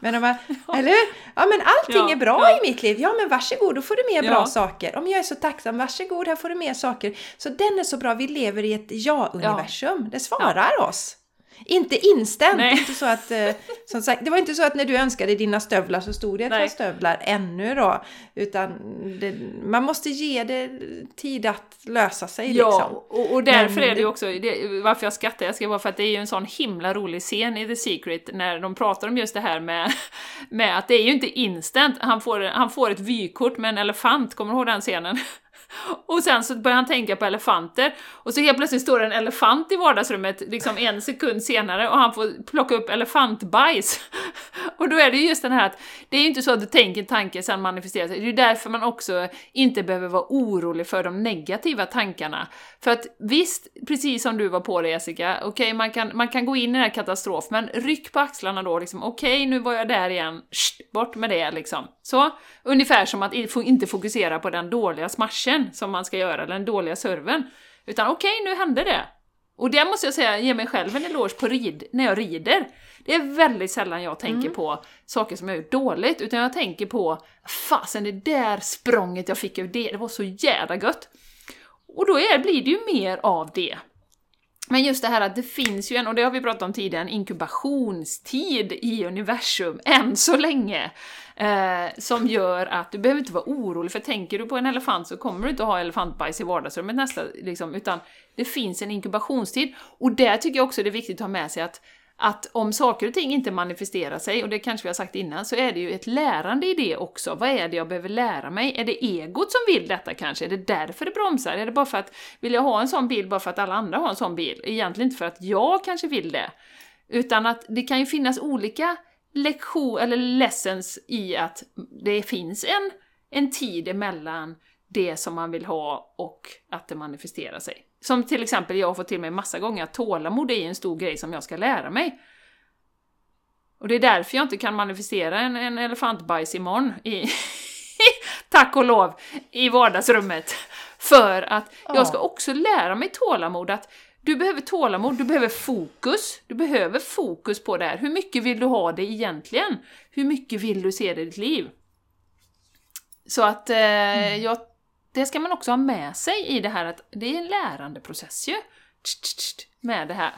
men om jag, eller Ja men allting ja, är bra ja. i mitt liv, ja men varsågod, då får du mer bra saker. Om jag är så tacksam, varsågod, här får du mer saker. Så den är så bra, vi lever i ett ja-universum, det svarar oss. Inte instämt, inte så att, eh, som sagt, det var inte så att när du önskade dina stövlar så stod det ett par stövlar ännu då. Utan det, man måste ge det tid att lösa sig. Ja, liksom. och, och därför Men, är det ju också, det, varför jag skrattar, jag ska bara för att det är ju en sån himla rolig scen i The Secret när de pratar om just det här med, med att det är ju inte instant, han får, han får ett vykort med en elefant, kommer du ihåg den scenen? [LAUGHS] Och sen så börjar han tänka på elefanter, och så helt plötsligt står det en elefant i vardagsrummet liksom en sekund senare och han får plocka upp elefantbajs. [LAUGHS] Och då är det just den här att det är ju inte så att du tänker tanken sen manifesterar sig, det är ju därför man också inte behöver vara orolig för de negativa tankarna. För att visst, precis som du var på det Jessica, okej okay, man, kan, man kan gå in i den här katastrofen, men ryck på axlarna då liksom, okej okay, nu var jag där igen, Shh, bort med det liksom. Så, ungefär som att inte fokusera på den dåliga smashen som man ska göra, eller den dåliga serven. Utan okej, okay, nu hände det. Och det måste jag säga, ge mig själv en eloge på rid, när jag rider. Det är väldigt sällan jag tänker mm. på saker som jag gjort dåligt, utan jag tänker på fasen det där språnget jag fick över det, det var så jävla gött. Och då är, blir det ju mer av det. Men just det här att det finns ju en, och det har vi pratat om tidigare, en inkubationstid i universum, än så länge, eh, som gör att du behöver inte vara orolig, för tänker du på en elefant så kommer du inte ha elefantbajs i vardagsrummet nästa, liksom, utan det finns en inkubationstid. Och där tycker jag också det är viktigt att ha med sig att att om saker och ting inte manifesterar sig, och det kanske vi har sagt innan, så är det ju ett lärande i det också. Vad är det jag behöver lära mig? Är det egot som vill detta kanske? Är det därför det bromsar? Är det bara för att, vill jag ha en sån bil bara för att alla andra har en sån bil? Egentligen inte för att jag kanske vill det. Utan att det kan ju finnas olika lektion eller lessons i att det finns en, en tid emellan det som man vill ha och att det manifesterar sig. Som till exempel jag har fått till mig massa gånger att tålamod är en stor grej som jag ska lära mig. Och det är därför jag inte kan manifestera en, en elefantbajs imorgon, i, [LAUGHS] tack och lov, i vardagsrummet. För att jag ska också lära mig tålamod, att du behöver tålamod, du behöver fokus. Du behöver fokus på det här. Hur mycket vill du ha det egentligen? Hur mycket vill du se det i ditt liv? Så att eh, mm. jag det ska man också ha med sig i det här att det är en lärandeprocess ju. Med det här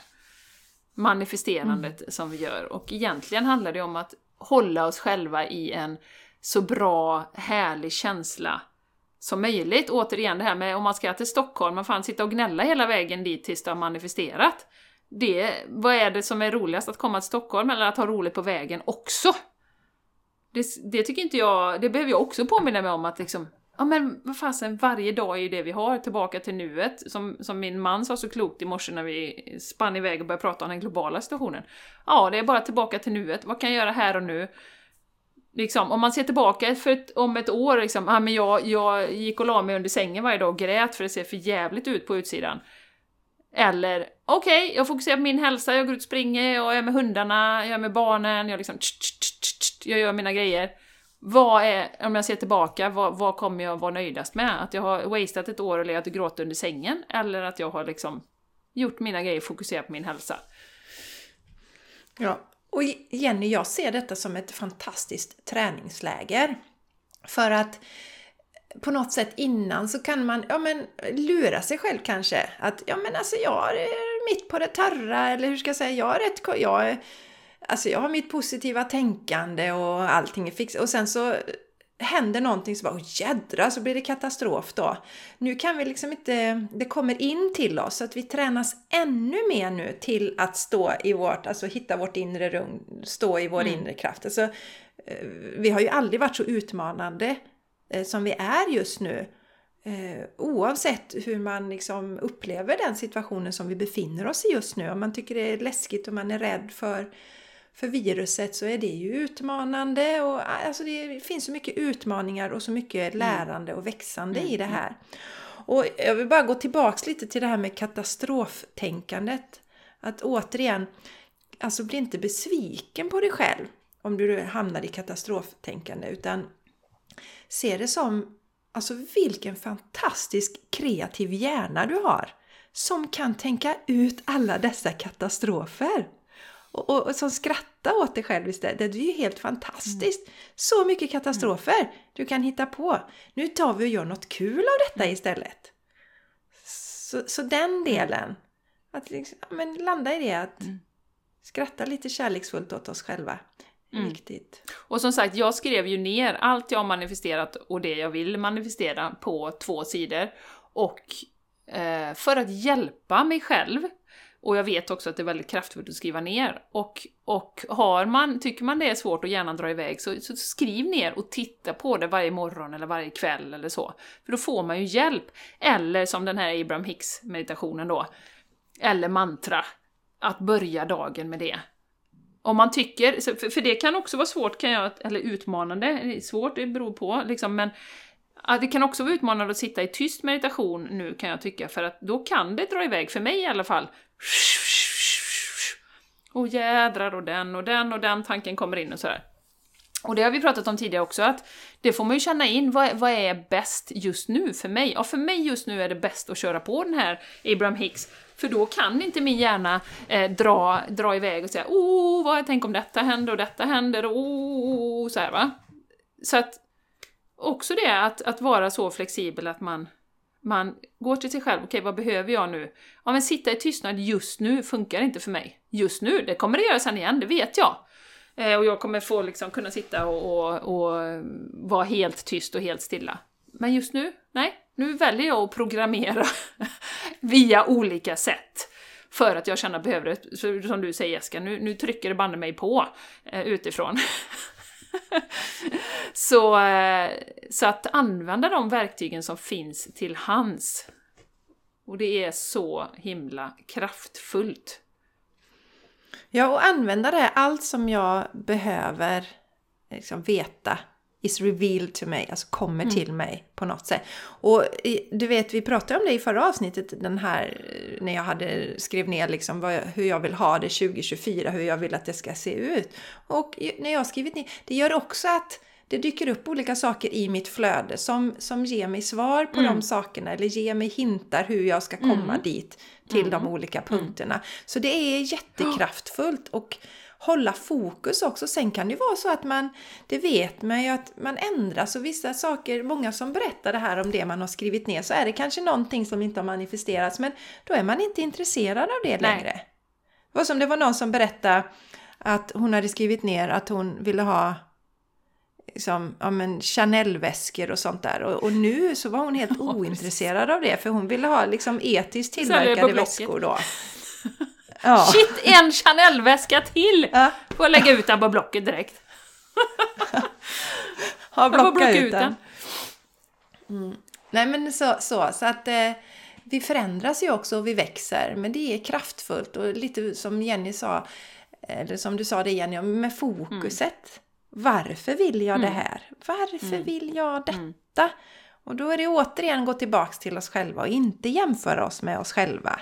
manifesterandet mm. som vi gör. Och egentligen handlar det om att hålla oss själva i en så bra, härlig känsla som möjligt. Återigen det här med om man ska till Stockholm, man fan sitta och gnälla hela vägen dit tills det har manifesterat. Det, vad är det som är roligast, att komma till Stockholm eller att ha roligt på vägen också? Det, det tycker inte jag, det behöver jag också påminna mig om att liksom, ja men vad fasen, varje dag är ju det vi har, tillbaka till nuet. Som, som min man sa så klokt i morse när vi spann iväg och började prata om den globala situationen. Ja, det är bara tillbaka till nuet, vad kan jag göra här och nu? Liksom, om man ser tillbaka för ett, om ett år, liksom, ah, men jag, jag gick och la mig under sängen varje dag och grät för det ser för jävligt ut på utsidan. Eller, okej, okay, jag fokuserar på min hälsa, jag går ut och springer, jag är med hundarna, jag är med barnen, jag liksom jag gör mina grejer. Vad är, om jag ser tillbaka, vad, vad kommer jag vara nöjdast med? Att jag har wasted ett år och legat och gråtit under sängen? Eller att jag har liksom gjort mina grejer, fokuserat på min hälsa? Ja, och Jenny, jag ser detta som ett fantastiskt träningsläger. För att på något sätt innan så kan man ja, men, lura sig själv kanske. Att ja men alltså jag är eh, mitt på det torra eller hur ska jag säga, jag är rätt... Jag, alltså jag har mitt positiva tänkande och allting är fixat. Och sen så händer någonting så bara oh, jädra så blir det katastrof då. Nu kan vi liksom inte, det kommer in till oss så att vi tränas ännu mer nu till att stå i vårt, alltså hitta vårt inre rum, stå i vår mm. inre kraft. Alltså, eh, vi har ju aldrig varit så utmanande eh, som vi är just nu. Eh, oavsett hur man liksom upplever den situationen som vi befinner oss i just nu. Om man tycker det är läskigt och man är rädd för för viruset så är det ju utmanande och alltså det finns så mycket utmaningar och så mycket mm. lärande och växande mm. i det mm. här. Och jag vill bara gå tillbaks lite till det här med katastroftänkandet. Att återigen, alltså bli inte besviken på dig själv om du hamnar i katastroftänkande utan se det som alltså vilken fantastisk kreativ hjärna du har som kan tänka ut alla dessa katastrofer och, och, och som skrattar åt dig själv istället. Det är ju helt fantastiskt! Mm. Så mycket katastrofer mm. du kan hitta på. Nu tar vi och gör något kul av detta mm. istället. Så, så den mm. delen, att liksom, men landa i det att mm. skratta lite kärleksfullt åt oss själva. Mm. Viktigt. Och som sagt, jag skrev ju ner allt jag har manifesterat och det jag vill manifestera på två sidor. Och eh, för att hjälpa mig själv och jag vet också att det är väldigt kraftfullt att skriva ner. Och, och har man, tycker man det är svårt att hjärnan drar iväg, så, så skriv ner och titta på det varje morgon eller varje kväll eller så. För då får man ju hjälp. Eller som den här Abraham Hicks-meditationen då, eller mantra, att börja dagen med det. Om man tycker, för det kan också vara svårt, kan jag, eller utmanande, svårt, det beror på, liksom, men det kan också vara utmanande att sitta i tyst meditation nu kan jag tycka, för att då kan det dra iväg, för mig i alla fall. Och jädrar och den och den och den tanken kommer in och sådär. Och det har vi pratat om tidigare också, att det får man ju känna in, vad, vad är bäst just nu för mig? Ja, för mig just nu är det bäst att köra på den här Abraham Hicks, för då kan inte min hjärna eh, dra, dra iväg och säga oh, vad, tänk om detta händer och detta händer och oh, så här, va. Så att också det att, att vara så flexibel att man, man går till sig själv, okej okay, vad behöver jag nu? Ja men sitta i tystnad just nu funkar inte för mig. Just nu, det kommer det göra sen igen, det vet jag. Eh, och jag kommer få liksom kunna sitta och, och, och eh, vara helt tyst och helt stilla. Men just nu, nej, nu väljer jag att programmera [LAUGHS] via olika sätt. För att jag känner att jag behöver det. Som du säger Jessica, nu, nu trycker det banne mig på eh, utifrån. [LAUGHS] [LAUGHS] så, eh, så att använda de verktygen som finns till hands. Och det är så himla kraftfullt. Ja, och använda det, allt som jag behöver liksom, veta is revealed to me, alltså kommer mm. till mig på något sätt. Och du vet, vi pratade om det i förra avsnittet, den här när jag hade skrivit ner liksom vad, hur jag vill ha det 2024, hur jag vill att det ska se ut. Och när jag skrivit ner, det gör också att det dyker upp olika saker i mitt flöde som, som ger mig svar på mm. de sakerna eller ger mig hintar hur jag ska komma mm. dit till mm. de olika punkterna. Så det är jättekraftfullt och hålla fokus också. Sen kan det ju vara så att man, det vet man ju att man ändras och vissa saker, många som berättar det här om det man har skrivit ner, så är det kanske någonting som inte har manifesterats, men då är man inte intresserad av det Nej. längre. Det var som det var någon som berättade att hon hade skrivit ner att hon ville ha liksom, ja, men Chanel-väskor och sånt där. Och, och nu så var hon helt [LAUGHS] ointresserad av det för hon ville ha liksom etiskt tillverkade väskor då. [LAUGHS] Ja. Shit, en Chanel-väska till! Ja, Får jag lägga ut den på Blocket direkt. [LAUGHS] får blockat blocka ut den. den. Nej men så, så, så att eh, vi förändras ju också och vi växer. Men det är kraftfullt och lite som Jenny sa, eller som du sa det Jenny, med fokuset. Varför vill jag det här? Varför vill jag detta? Och då är det återigen gå tillbaks till oss själva och inte jämföra oss med oss själva.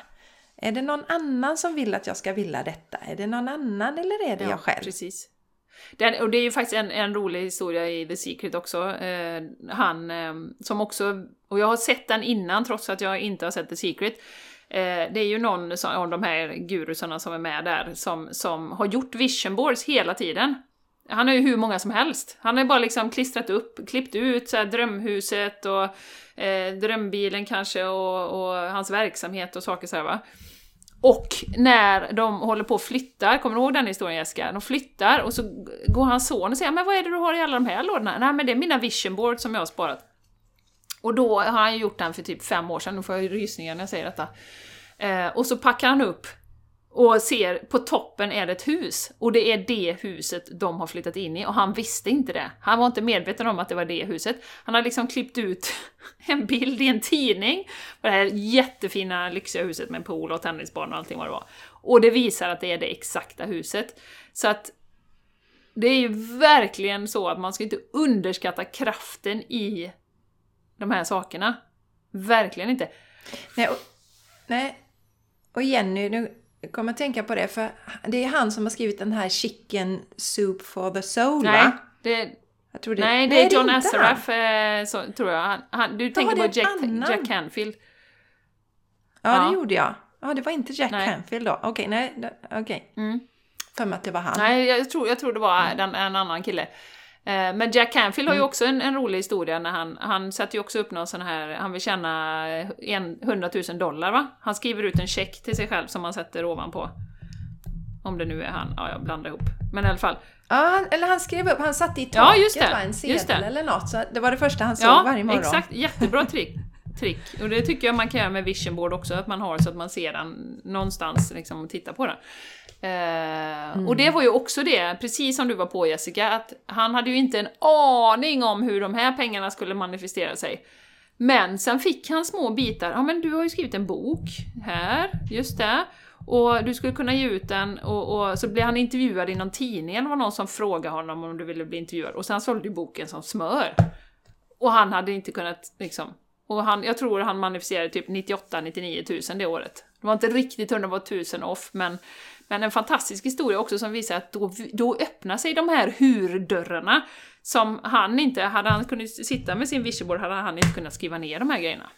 Är det någon annan som vill att jag ska vilja detta? Är det någon annan eller är det jag själv? Precis. Den, och det är ju faktiskt en, en rolig historia i The Secret också. Eh, han eh, som också, och jag har sett den innan trots att jag inte har sett The Secret. Eh, det är ju någon som- av de här gurusarna som är med där som, som har gjort vision boards hela tiden. Han har ju hur många som helst. Han har bara liksom klistrat upp, klippt ut så drömhuset och eh, drömbilen kanske och, och hans verksamhet och saker så här va. Och när de håller på och flyttar, kommer du ihåg den historien Jessica? De flyttar och så går hans son och säger men vad är det du har i alla de här lådorna? Nej men det är mina vision boards som jag har sparat. Och då har han ju gjort den för typ fem år sedan, nu får jag rysningar när jag säger detta. Eh, och så packar han upp och ser på toppen är det ett hus. Och det är det huset de har flyttat in i och han visste inte det. Han var inte medveten om att det var det huset. Han har liksom klippt ut [LAUGHS] en bild i en tidning på det här jättefina lyxiga huset med pool och tennisbana och allting vad det var. Och det visar att det är det exakta huset. Så att det är ju verkligen så att man ska inte underskatta kraften i de här sakerna. Verkligen inte. Nej, och, nej. och Jenny, nu kommer jag tänka på det, för det är han som har skrivit den här Chicken Soup for the Soul, Nej, va? det, Jag det, nej, det är John Assaraf, eh, så, tror jag. Han, han, du tänker på Jack, annan. Jack Canfield. Ja, Ja. det gjorde jag. Ja, det var inte Jack Nej. Canfield då. Okej, nej, det- okej. Mm. För mig att det var han. Nej, jag tror, jag tror det var den, en annan kille. Eh, Men Jack Canfield har Mm. ju också en, en rolig historia när han, han sätter ju också upp någon sån här, han vill tjäna en, 100 000 dollar va? Han skriver ut en check till sig själv som han sätter ovanpå. Om det nu är han, ja jag blandar ihop. Men i alla fall. Ja, han, eller han skrev upp, han satte i taket, Ja, just det, va? En just sedel det. eller något. Så det var det första han såg Ja, varje morgon. exakt. Jättebra trick. trick. Och det tycker jag man kan göra med vision board också, att man har så att man ser den någonstans liksom, och tittar på den. Eh, Och det var ju också det, precis som du var på Jessica, att han hade ju inte en aning om hur de här pengarna skulle manifestera sig. Men sen fick han små bitar, ja men du har ju skrivit en bok här, just det. Och du skulle kunna ge ut den och, och så blev han intervjuad i någon tidning, det var någon som frågade honom om du ville bli intervjuad. Och sen sålde ju boken som smör. Och han hade inte kunnat liksom... Och han, jag tror han manifesterade typ 98-99 tusen det året. Det var inte riktigt 100, det var tusen off, men, men en fantastisk historia också som visar att då, då öppnar sig de här hur-dörrarna som han inte... Hade han kunnat sitta med sin visionboard hade han inte kunnat skriva ner de här grejerna.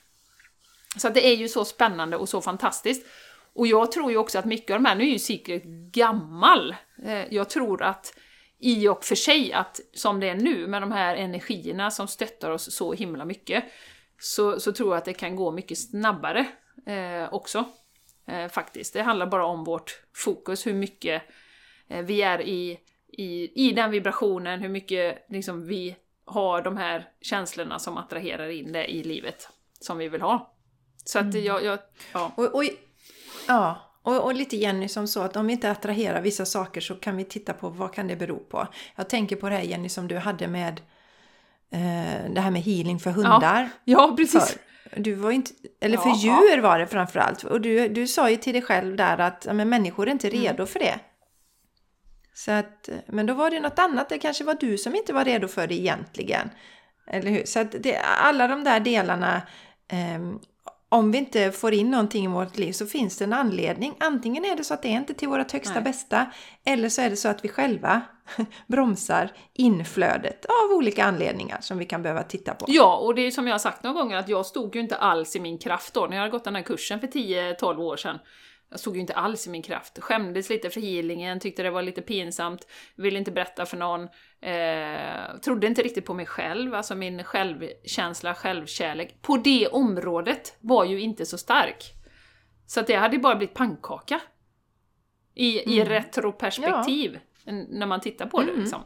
Så att det är ju så spännande och så fantastiskt. Och jag tror ju också att mycket av de här, nu är ju Secret gammal. Eh, jag tror att i och för sig att som det är nu med de här energierna som stöttar oss så himla mycket, så, så tror jag att det kan gå mycket snabbare eh, också. Eh, faktiskt. Det handlar bara om vårt fokus, hur mycket eh, vi är i, i, i den vibrationen, hur mycket liksom, vi har de här känslorna som attraherar in det i livet som vi vill ha. Så att jag, jag ja. Och, och, ja, och, och lite Jenny som så att om vi inte attraherar vissa saker så kan vi titta på vad kan det bero på. Jag tänker på det här Jenny som du hade med eh, det här med healing för hundar. ja, [LAUGHS] precis. För. Du var inte, eller för Ja. djur var det framförallt. Och du, du sa ju till dig själv där att men människor är inte Mm. redo för det. Så att, men då var det något annat, det kanske var du som inte var redo för det egentligen. Eller hur? Så att det, alla de där delarna, ehm, om vi inte får in någonting i vårt liv så finns det en anledning. Antingen är det så att det är inte till vårt högsta Nej. bästa, eller så är det så att vi själva [LAUGHS] bromsar inflödet av olika anledningar som vi kan behöva titta på. Ja, och det är som jag har sagt några gånger att jag stod ju inte alls i min kraft då när jag hade gått den här kursen för 10-12 år sedan. Jag stod ju inte alls i min kraft. Skämdes lite för healingen, tyckte det var lite pinsamt, ville inte berätta för någon. Eh, trodde inte riktigt på mig själv, alltså min självkänsla, självkärlek. På det området var ju inte så stark. Så att det hade bara blivit pannkaka. I, mm. i retroperspektiv, ja. när man tittar på det. Mm. Liksom.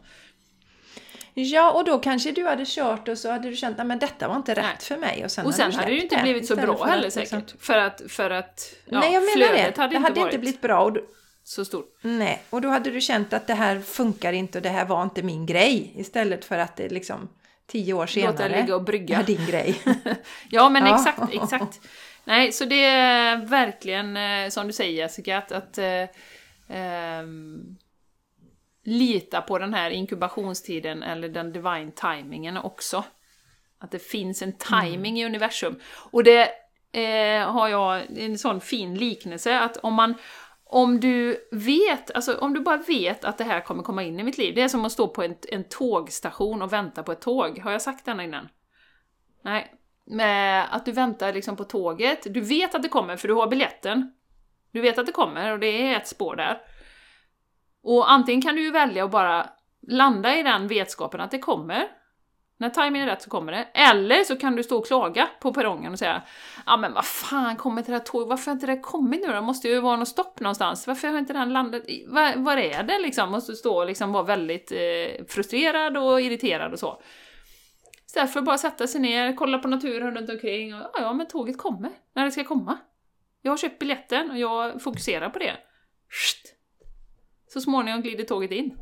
Ja, och då kanske du hade kört och så hade du känt att detta var inte rätt Nej. för mig. Och sen, och sen hade, hade det ju inte blivit så bra heller liksom- säkert. Liksom... För att, för att ja, Nej, jag menar det. Hade det hade inte blivit bra. Och då, så stor. Nej, och då hade du känt att det här funkar inte och det här var inte min grej. Istället för att det liksom tio år senare Låta ligga och brygga. är din grej. [LAUGHS] ja, men ja. exakt, exakt. Nej, så det är verkligen eh, som du säger Jessica, att, att eh, eh, lita på den här inkubationstiden eller den divine timingen också. Att det finns en timing mm. i universum. Och det eh, har jag en sån fin liknelse att om man om du vet, alltså om du bara vet att det här kommer komma in i mitt liv, det är som att stå på en, en tågstation och vänta på ett tåg. Har jag sagt den innan? Nej. Med att du väntar liksom på tåget, du vet att det kommer för du har biljetten. Du vet att det kommer och det är ett spår där. Och antingen kan du ju välja att bara landa i den vetskapen att det kommer. När timingen är rätt så kommer det. Eller så kan du stå och klaga på perrongen och säga Ja men vad fan kommer inte det här tåget, varför har inte det kommit nu då? Det måste ju vara något stopp någonstans. Varför har inte den landat? Var, var är det liksom? Måste stå och liksom vara väldigt eh, frustrerad och irriterad och så. Istället för att bara sätta sig ner, kolla på naturen runt omkring och ja, ja men tåget kommer när det ska komma. Jag har köpt biljetten och jag fokuserar på det. Sht. Så småningom glider tåget in.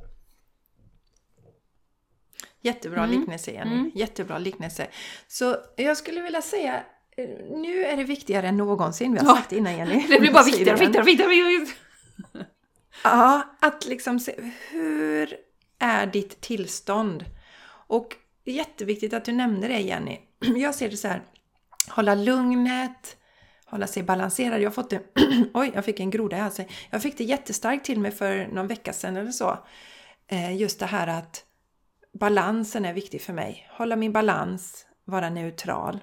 Jättebra mm. liknelse Jenny, mm. jättebra liknelse. Så jag skulle vilja säga, eh, nu är det viktigare än någonsin, vi har ja. sagt innan Jenny. [LAUGHS] Det blir bara [LAUGHS] viktigare, viktigare, viktigare. [LAUGHS] Ja, att liksom se, hur är ditt tillstånd? Och jätteviktigt att du nämnde det Jenny. [CLEARS THROAT] Jag ser det så här, hålla lugnet, hålla sig balanserad. Jag fått det, [CLEARS THROAT] oj, jag fick en groda i halsen. Jag fick det jättestarkt till mig för någon vecka sedan eller så. Eh, just det här att balansen är viktig för mig. Hålla min balans, vara neutral.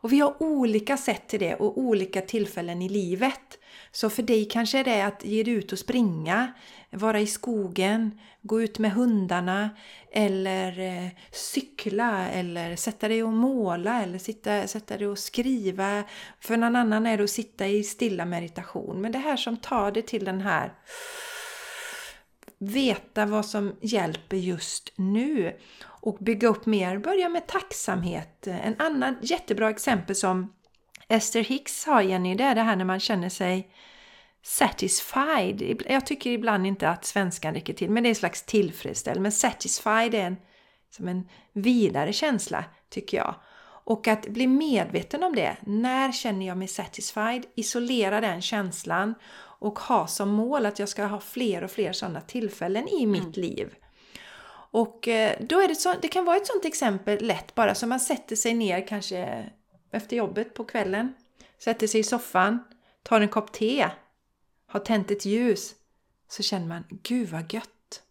Och vi har olika sätt till det och olika tillfällen i livet. Så för dig kanske det är att ge dig ut och springa, vara i skogen, gå ut med hundarna eller eh, cykla eller sätta dig och måla eller sitta, sätta dig och skriva. För någon annan är det att sitta i stilla meditation. Men det här som tar dig till den här veta vad som hjälper just nu och bygga upp mer. Börja med tacksamhet. En annan jättebra exempel som Esther Hicks har Jenny, det är det här när man känner sig satisfied. Jag tycker ibland inte att svenskan räcker till, men det är en slags tillfredsställd. Men satisfied är en, som en vidare känsla, tycker jag. Och att bli medveten om det. När känner jag mig satisfied? Isolera den känslan och ha som mål att jag ska ha fler och fler sådana tillfällen i mitt mm. liv. Och eh, då är det, så, det kan vara ett sådant exempel lätt bara som man sätter sig ner kanske efter jobbet på kvällen, sätter sig i soffan, tar en kopp te, har tänt ett ljus, så känner man Gud vad gött!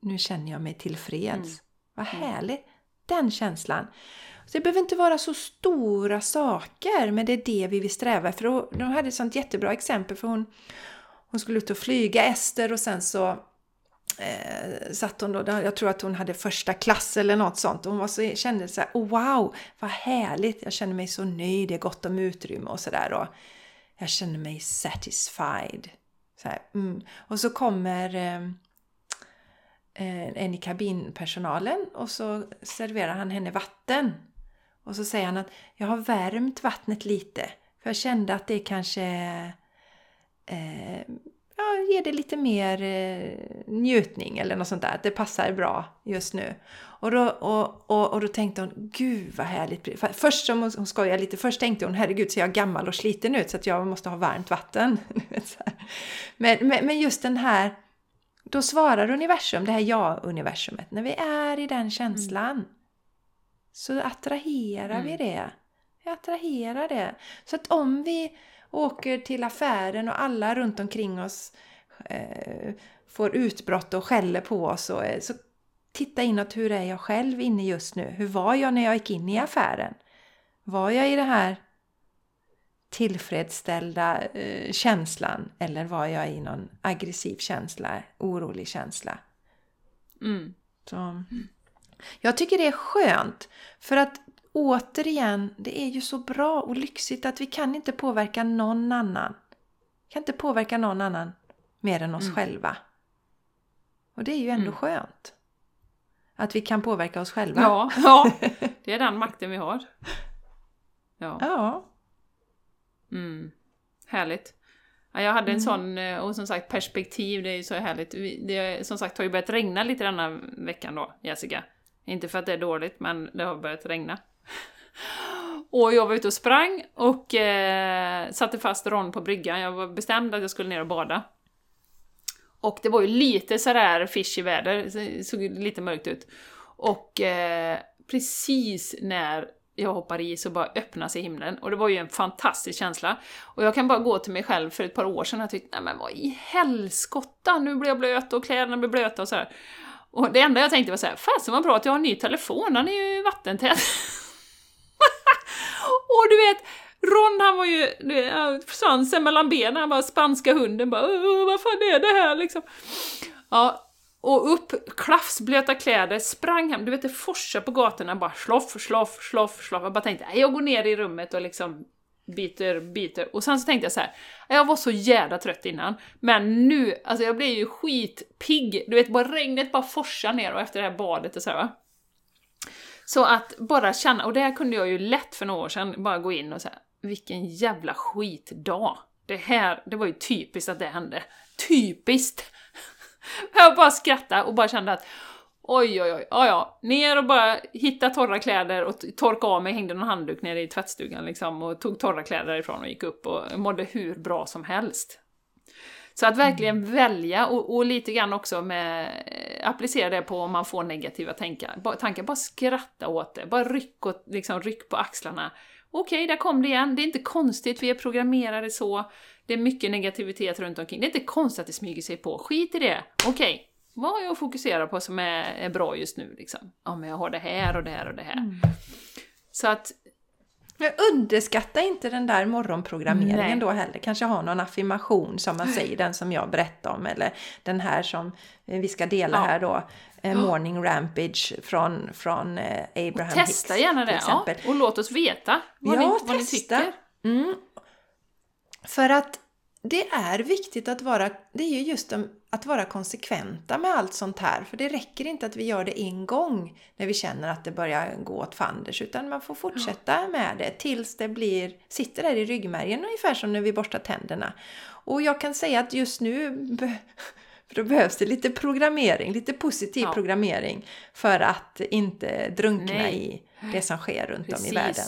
Nu känner jag mig tillfreds. Mm. Vad mm. härligt! Den känslan. Så det behöver inte vara så stora saker, men det är det vi vill sträva efter. De hade ett sånt jättebra exempel för hon, hon skulle ut och flyga Ester och sen så eh, satt hon då, jag tror att hon hade första klass eller något sånt. Hon var så, kände så här, oh, wow, vad härligt, jag känner mig så nöjd, det är gott om utrymme och sådär. Jag känner mig satisfied. Så här, mm. Och så kommer eh, eh, en i kabinpersonalen och så serverar han henne vatten. Och så säger han att jag har värmt vattnet lite för jag kände att det kanske eh, ja, ger det lite mer eh, njutning eller något sånt där. Att det passar bra just nu. Och då, och, och, och då tänkte hon, gud vad härligt. Först som hon, hon skojade lite, först tänkte hon, herregud ser jag gammal och sliten ut så att jag måste ha varmt vatten. [LAUGHS] men, men, men just den här, då svarar universum, det här ja-universumet, när vi är i den känslan. Mm så attraherar mm. vi det. Vi attraherar det. Så att om vi åker till affären och alla runt omkring oss eh, får utbrott och skäller på oss och, så titta inåt, hur är jag själv inne just nu? Hur var jag när jag gick in i affären? Var jag i det här tillfredsställda eh, känslan eller var jag i någon aggressiv känsla, orolig känsla. Mm. Så. Jag tycker det är skönt för att återigen, det är ju så bra och lyxigt att vi kan inte påverka någon annan. Vi kan inte påverka någon annan mer än oss Mm. själva. Och det är ju ändå Mm. skönt. Att vi kan påverka oss själva. Ja, [LAUGHS] ja, det är den makten vi har. Ja. Ja. Mm. Härligt. Ja, jag hade en Mm. sån, eh, och som sagt perspektiv, det är ju så härligt. Det som sagt har ju börjat regna lite denna veckan då, Jessica. Inte för att det är dåligt, men det har börjat regna. Och jag var ute och sprang och eh, satte fast Ron på bryggan. Jag var bestämd att jag skulle ner och bada. Och det var ju lite sådär fishy väder, det såg lite mörkt ut. Och eh, precis när jag hoppar i så bara öppnas i himlen. Och det var ju en fantastisk känsla. Och jag kan bara gå till mig själv för ett par år sedan och tyckte, nej men vad i helskotta, nu blir jag blöt och kläderna blir blöta och sådär. Och det enda jag tänkte var såhär, fasen vad bra att jag har en ny telefon, den är ju vattentät. [LAUGHS] och du vet, Ron han var ju, svansen mellan benen, han var spanska hunden bara vad fan är det här liksom? Ja, och upp, klafsblöta kläder, sprang hem, du vet det forsade på gatorna bara sloff, sloff, sloff, sloff. Jag bara tänkte, "Nej, jag går ner i rummet och liksom biter, biter. Och sen så tänkte jag så här, jag var så jävla trött innan, men nu, alltså jag blev ju skitpigg. Du vet, bara regnet bara forsar ner och efter det här badet och så här, va. Så att bara känna, och det här kunde jag ju lätt för några år sedan, bara gå in och säga vilken jävla skitdag. Det här, det var ju typiskt att det hände. Typiskt! [LAUGHS] Jag bara skrattade och bara kände att oj, oj, oj, ja, ja, ner och bara hitta torra kläder och torka av mig, hängde någon handduk nere i tvättstugan liksom och tog torra kläder därifrån och gick upp och mådde hur bra som helst. Så att verkligen välja och, och lite grann också med, eh, applicera det på om man får negativa tankar. Bara, tankar, bara skratta åt det, bara ryck, åt, liksom, ryck på axlarna. Okej, där kom det igen, det är inte konstigt, vi är programmerade så, det är mycket negativitet runt omkring. Det är inte konstigt att det smyger sig på, skit i det. Okej, vad har jag att fokusera på som är, är bra just nu liksom? Ja, men jag har det här och det här och det här. Så att, Men underskatta inte den där morgonprogrammeringen Nej. då heller. Kanske ha någon affirmation som man [GASPS] säger, den som jag berättade om. Eller den här som vi ska dela Ja. här då. Eh, Morning Rampage från, från eh, Abraham testa Hicks, gärna det, ja. exempel. Och låt oss veta vad, Ja, ni, vad ni testa. tycker. Mm. För att det är viktigt att vara, det är ju just de, att vara konsekventa med allt sånt här. För det räcker inte att vi gör det en gång när vi känner att det börjar gå åt fanders. Utan man får fortsätta med det tills det blir, sitter där i ryggmärgen ungefär som när vi borstar tänderna. Och jag kan säga att just nu för då behövs det lite programmering, lite positiv Ja. programmering för att inte drunkna Nej. i det som sker runt om i världen.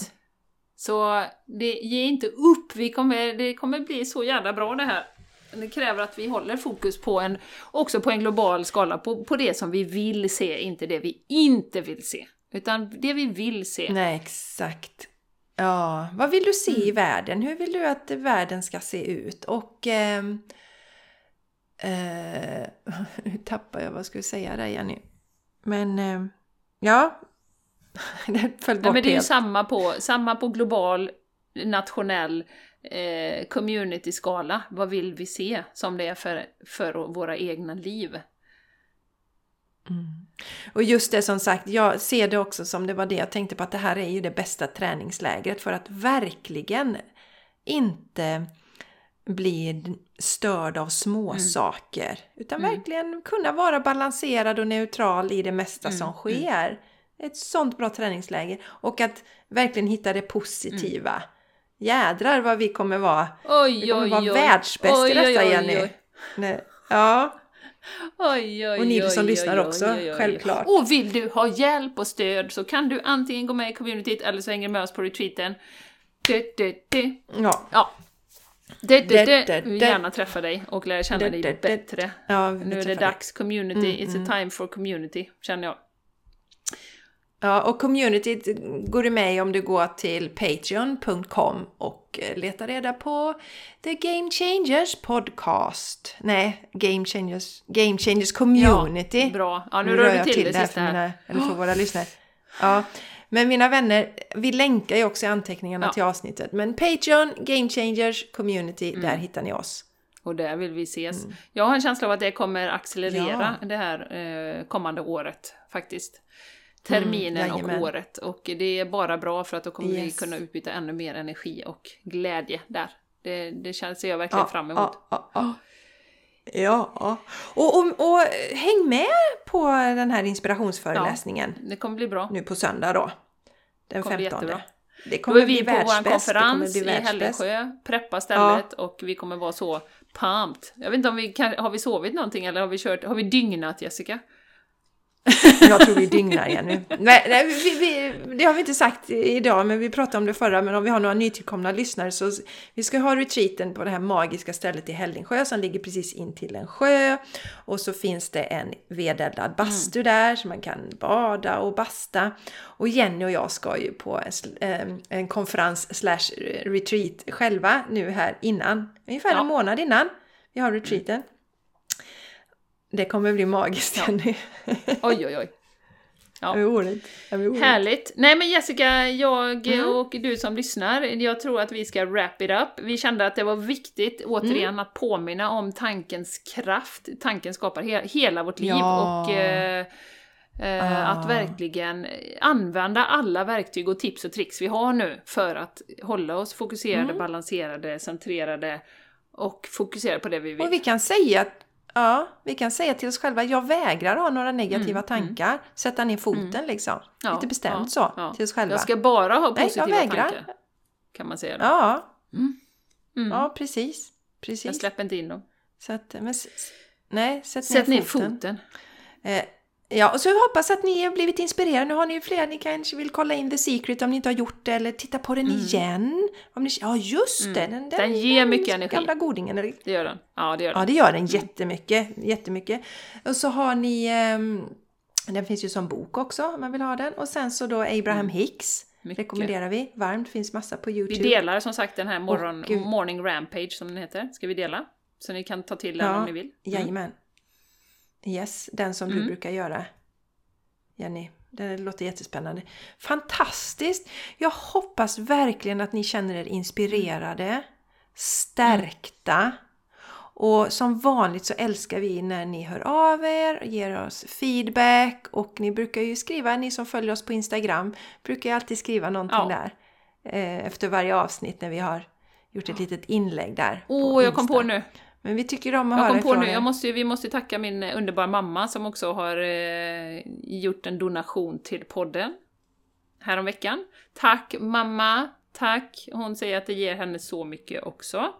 Så det, ge inte upp, vi kommer, det kommer bli så jävla bra det här. Det kräver att vi håller fokus på en, också på en global skala, på, på det som vi vill se, inte det vi inte vill se. Utan det vi vill se. Nej, exakt. Ja, vad vill du se Mm. i världen? Hur vill du att världen ska se ut? Och... ehm, eh, [LAUGHS] nu tappar jag vad jag skulle säga där, Jenny. Men... Eh, ja. [LAUGHS] det föll bort Nej, men det är ju helt. samma på, samma på global, nationell, eh, community-skala. Vad vill vi se som det är för, för våra egna liv? Och just det som sagt, jag ser det också som det var det jag tänkte på att det här är ju det bästa träningslägret för att verkligen inte bli störd av små saker. Utan Mm. verkligen kunna vara balanserad och neutral i det mesta Mm, som sker. Ett sånt bra träningsläger. Och att verkligen hitta det positiva. Mm. Jädrar vad vi kommer vara. Oj, Vi kommer oj, vara oj. världsbäst i detta Jenny. Nej. Ja, Oj, oj, Och ni som lyssnar också, självklart. Och vill du ha hjälp och stöd så kan du antingen gå med i communityt eller så hänger du med oss på retreaten. Du, du, du. ja. Ja. Du, du, Du, du. du, Vi vill du. gärna träffa dig och lära känna Du, dig du, du. bättre. ja Nu är det dags, community, Mm, it's a time for community, känner jag. Ja, och communityt går du med i om du går till patreon.com och eh, letar reda på The Game Changers Podcast. Nej, Game Changers, Game Changers Community. Bra. Ja, nu, Nu rör jag till, till det det sista här. mina, eller för våra [GASPS] lyssnare. Ja, Men mina vänner, vi länkar ju också i anteckningarna Ja. till avsnittet. Men Patreon, Game Changers, Community, Mm. där hittar ni oss. Och där vill vi ses. Jag har en känsla av att det kommer accelerera Mm. Ja. det här eh, kommande året faktiskt. Terminen och Mm, jajamän. året. Och det är bara bra för att då kommer vi Yes. kunna utbyta ännu mer energi och glädje där. Det, det känns jag verkligen fram emot. Ja, ja, ja. ja. Och, och, och häng med på den här inspirationsföreläsningen Det kommer bli bra. nu på söndag då. Den kommer bli 15. jättebra. Det Då kommer är vi bli på vår konferens bli i. Hällesjö, preppa stället och vi kommer vara så pumped. Jag vet inte om vi kan, har vi sovit någonting eller har vi kört, har vi dygnat Jessica? Jag tror vi dygnar igen nu. Nej, nej vi, vi, det har vi inte sagt idag, men vi pratade om det förra. Men om vi har några nytillkomna lyssnare så vi ska ha retreaten på det här magiska stället i Hällingsjö som ligger precis in till en sjö. Och så finns det en vedeldad bastu där så man kan bada och basta. Och Jenny och jag ska ju på en, en konferens slash retreat själva nu här innan. Ungefär Ja. en månad innan vi har retreaten. Det kommer bli magiskt Ja. Jenny. Oj oj oj. Ja. Det roligt. Det roligt. Härligt! Nej men Jessica, jag Mm. och du som lyssnar, jag tror att vi ska wrap it up. Vi kände att det var viktigt, återigen, Mm. att påminna om tankens kraft. Tanken skapar he hela vårt liv Ja. och eh, eh, Ah. att verkligen använda alla verktyg och tips och tricks vi har nu för att hålla oss fokuserade, Mm. balanserade, centrerade och fokusera på det vi vill. Och vi kan säga att Ja, vi kan säga till oss själva, jag vägrar ha några negativa tankar. Sätta ner foten liksom. Mm, Ja, Lite bestämt ja, så, ja. till oss själva. Jag ska bara ha Nej, jag positiva vägrar. tankar. Kan man säga då. Ja, Mm. ja precis. Jag precis. släpper inte in dem. Så att, men, nej, sätt, Sätt ner ner foten. foten. Eh, ja, och så hoppas att ni har blivit inspirerade. Nu har ni ju fler, ni kanske vill kolla in The Secret om ni inte har gjort det, eller titta på den igen. Om ni, ja, just det! Den, Mm. Den ger mycket energi. Gamla godingen. eller- Det gör den. Ja, det gör den. Ja, det gör den jättemycket. jättemycket. Och så har ni, ehm, den finns ju som bok också om man vill ha den. Och sen så då Abraham Hicks. Mm. Mycket. Rekommenderar vi varmt, finns massa på Vi Youtube. delar som sagt den här morgon, gud. Morning Rampage som den heter. Ska vi dela? Så ni kan ta till den Ja, om ni vill. Mm. Jajamän. Yes, den som du brukar göra. Jenny, det låter jättespännande. Fantastiskt! Jag hoppas verkligen att ni känner er inspirerade, stärkta. Och som vanligt så älskar vi när ni hör av er och ger oss feedback. Och ni brukar ju skriva, ni som följer oss på Instagram, brukar ju alltid skriva någonting Ja. där. Eh, efter varje avsnitt när vi har gjort ett litet inlägg där. Åh, på jag kom på nu! Men vi tycker om att Jag höra kom på ifrån nu, jag måste, vi måste tacka min eh, underbara mamma som också har eh, gjort en donation till podden häromveckan. Tack mamma! Tack! Hon säger att det ger henne så mycket också.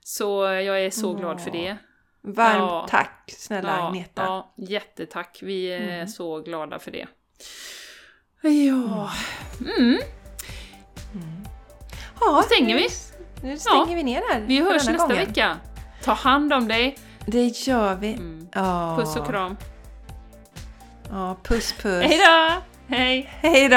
Så jag är så glad för det. Varmt Ja. tack snälla Agneta. ja, jättetack. Vi är Mm. så glada för det. Ja, mm. Ja, stänger vi. Nu stänger Ja. vi ner här Vi hörs nästa gången. vecka. Ta hand om dig. Det gör vi. Ja. Puss och kram. Ja, puss puss. Hej då! Hej! Hej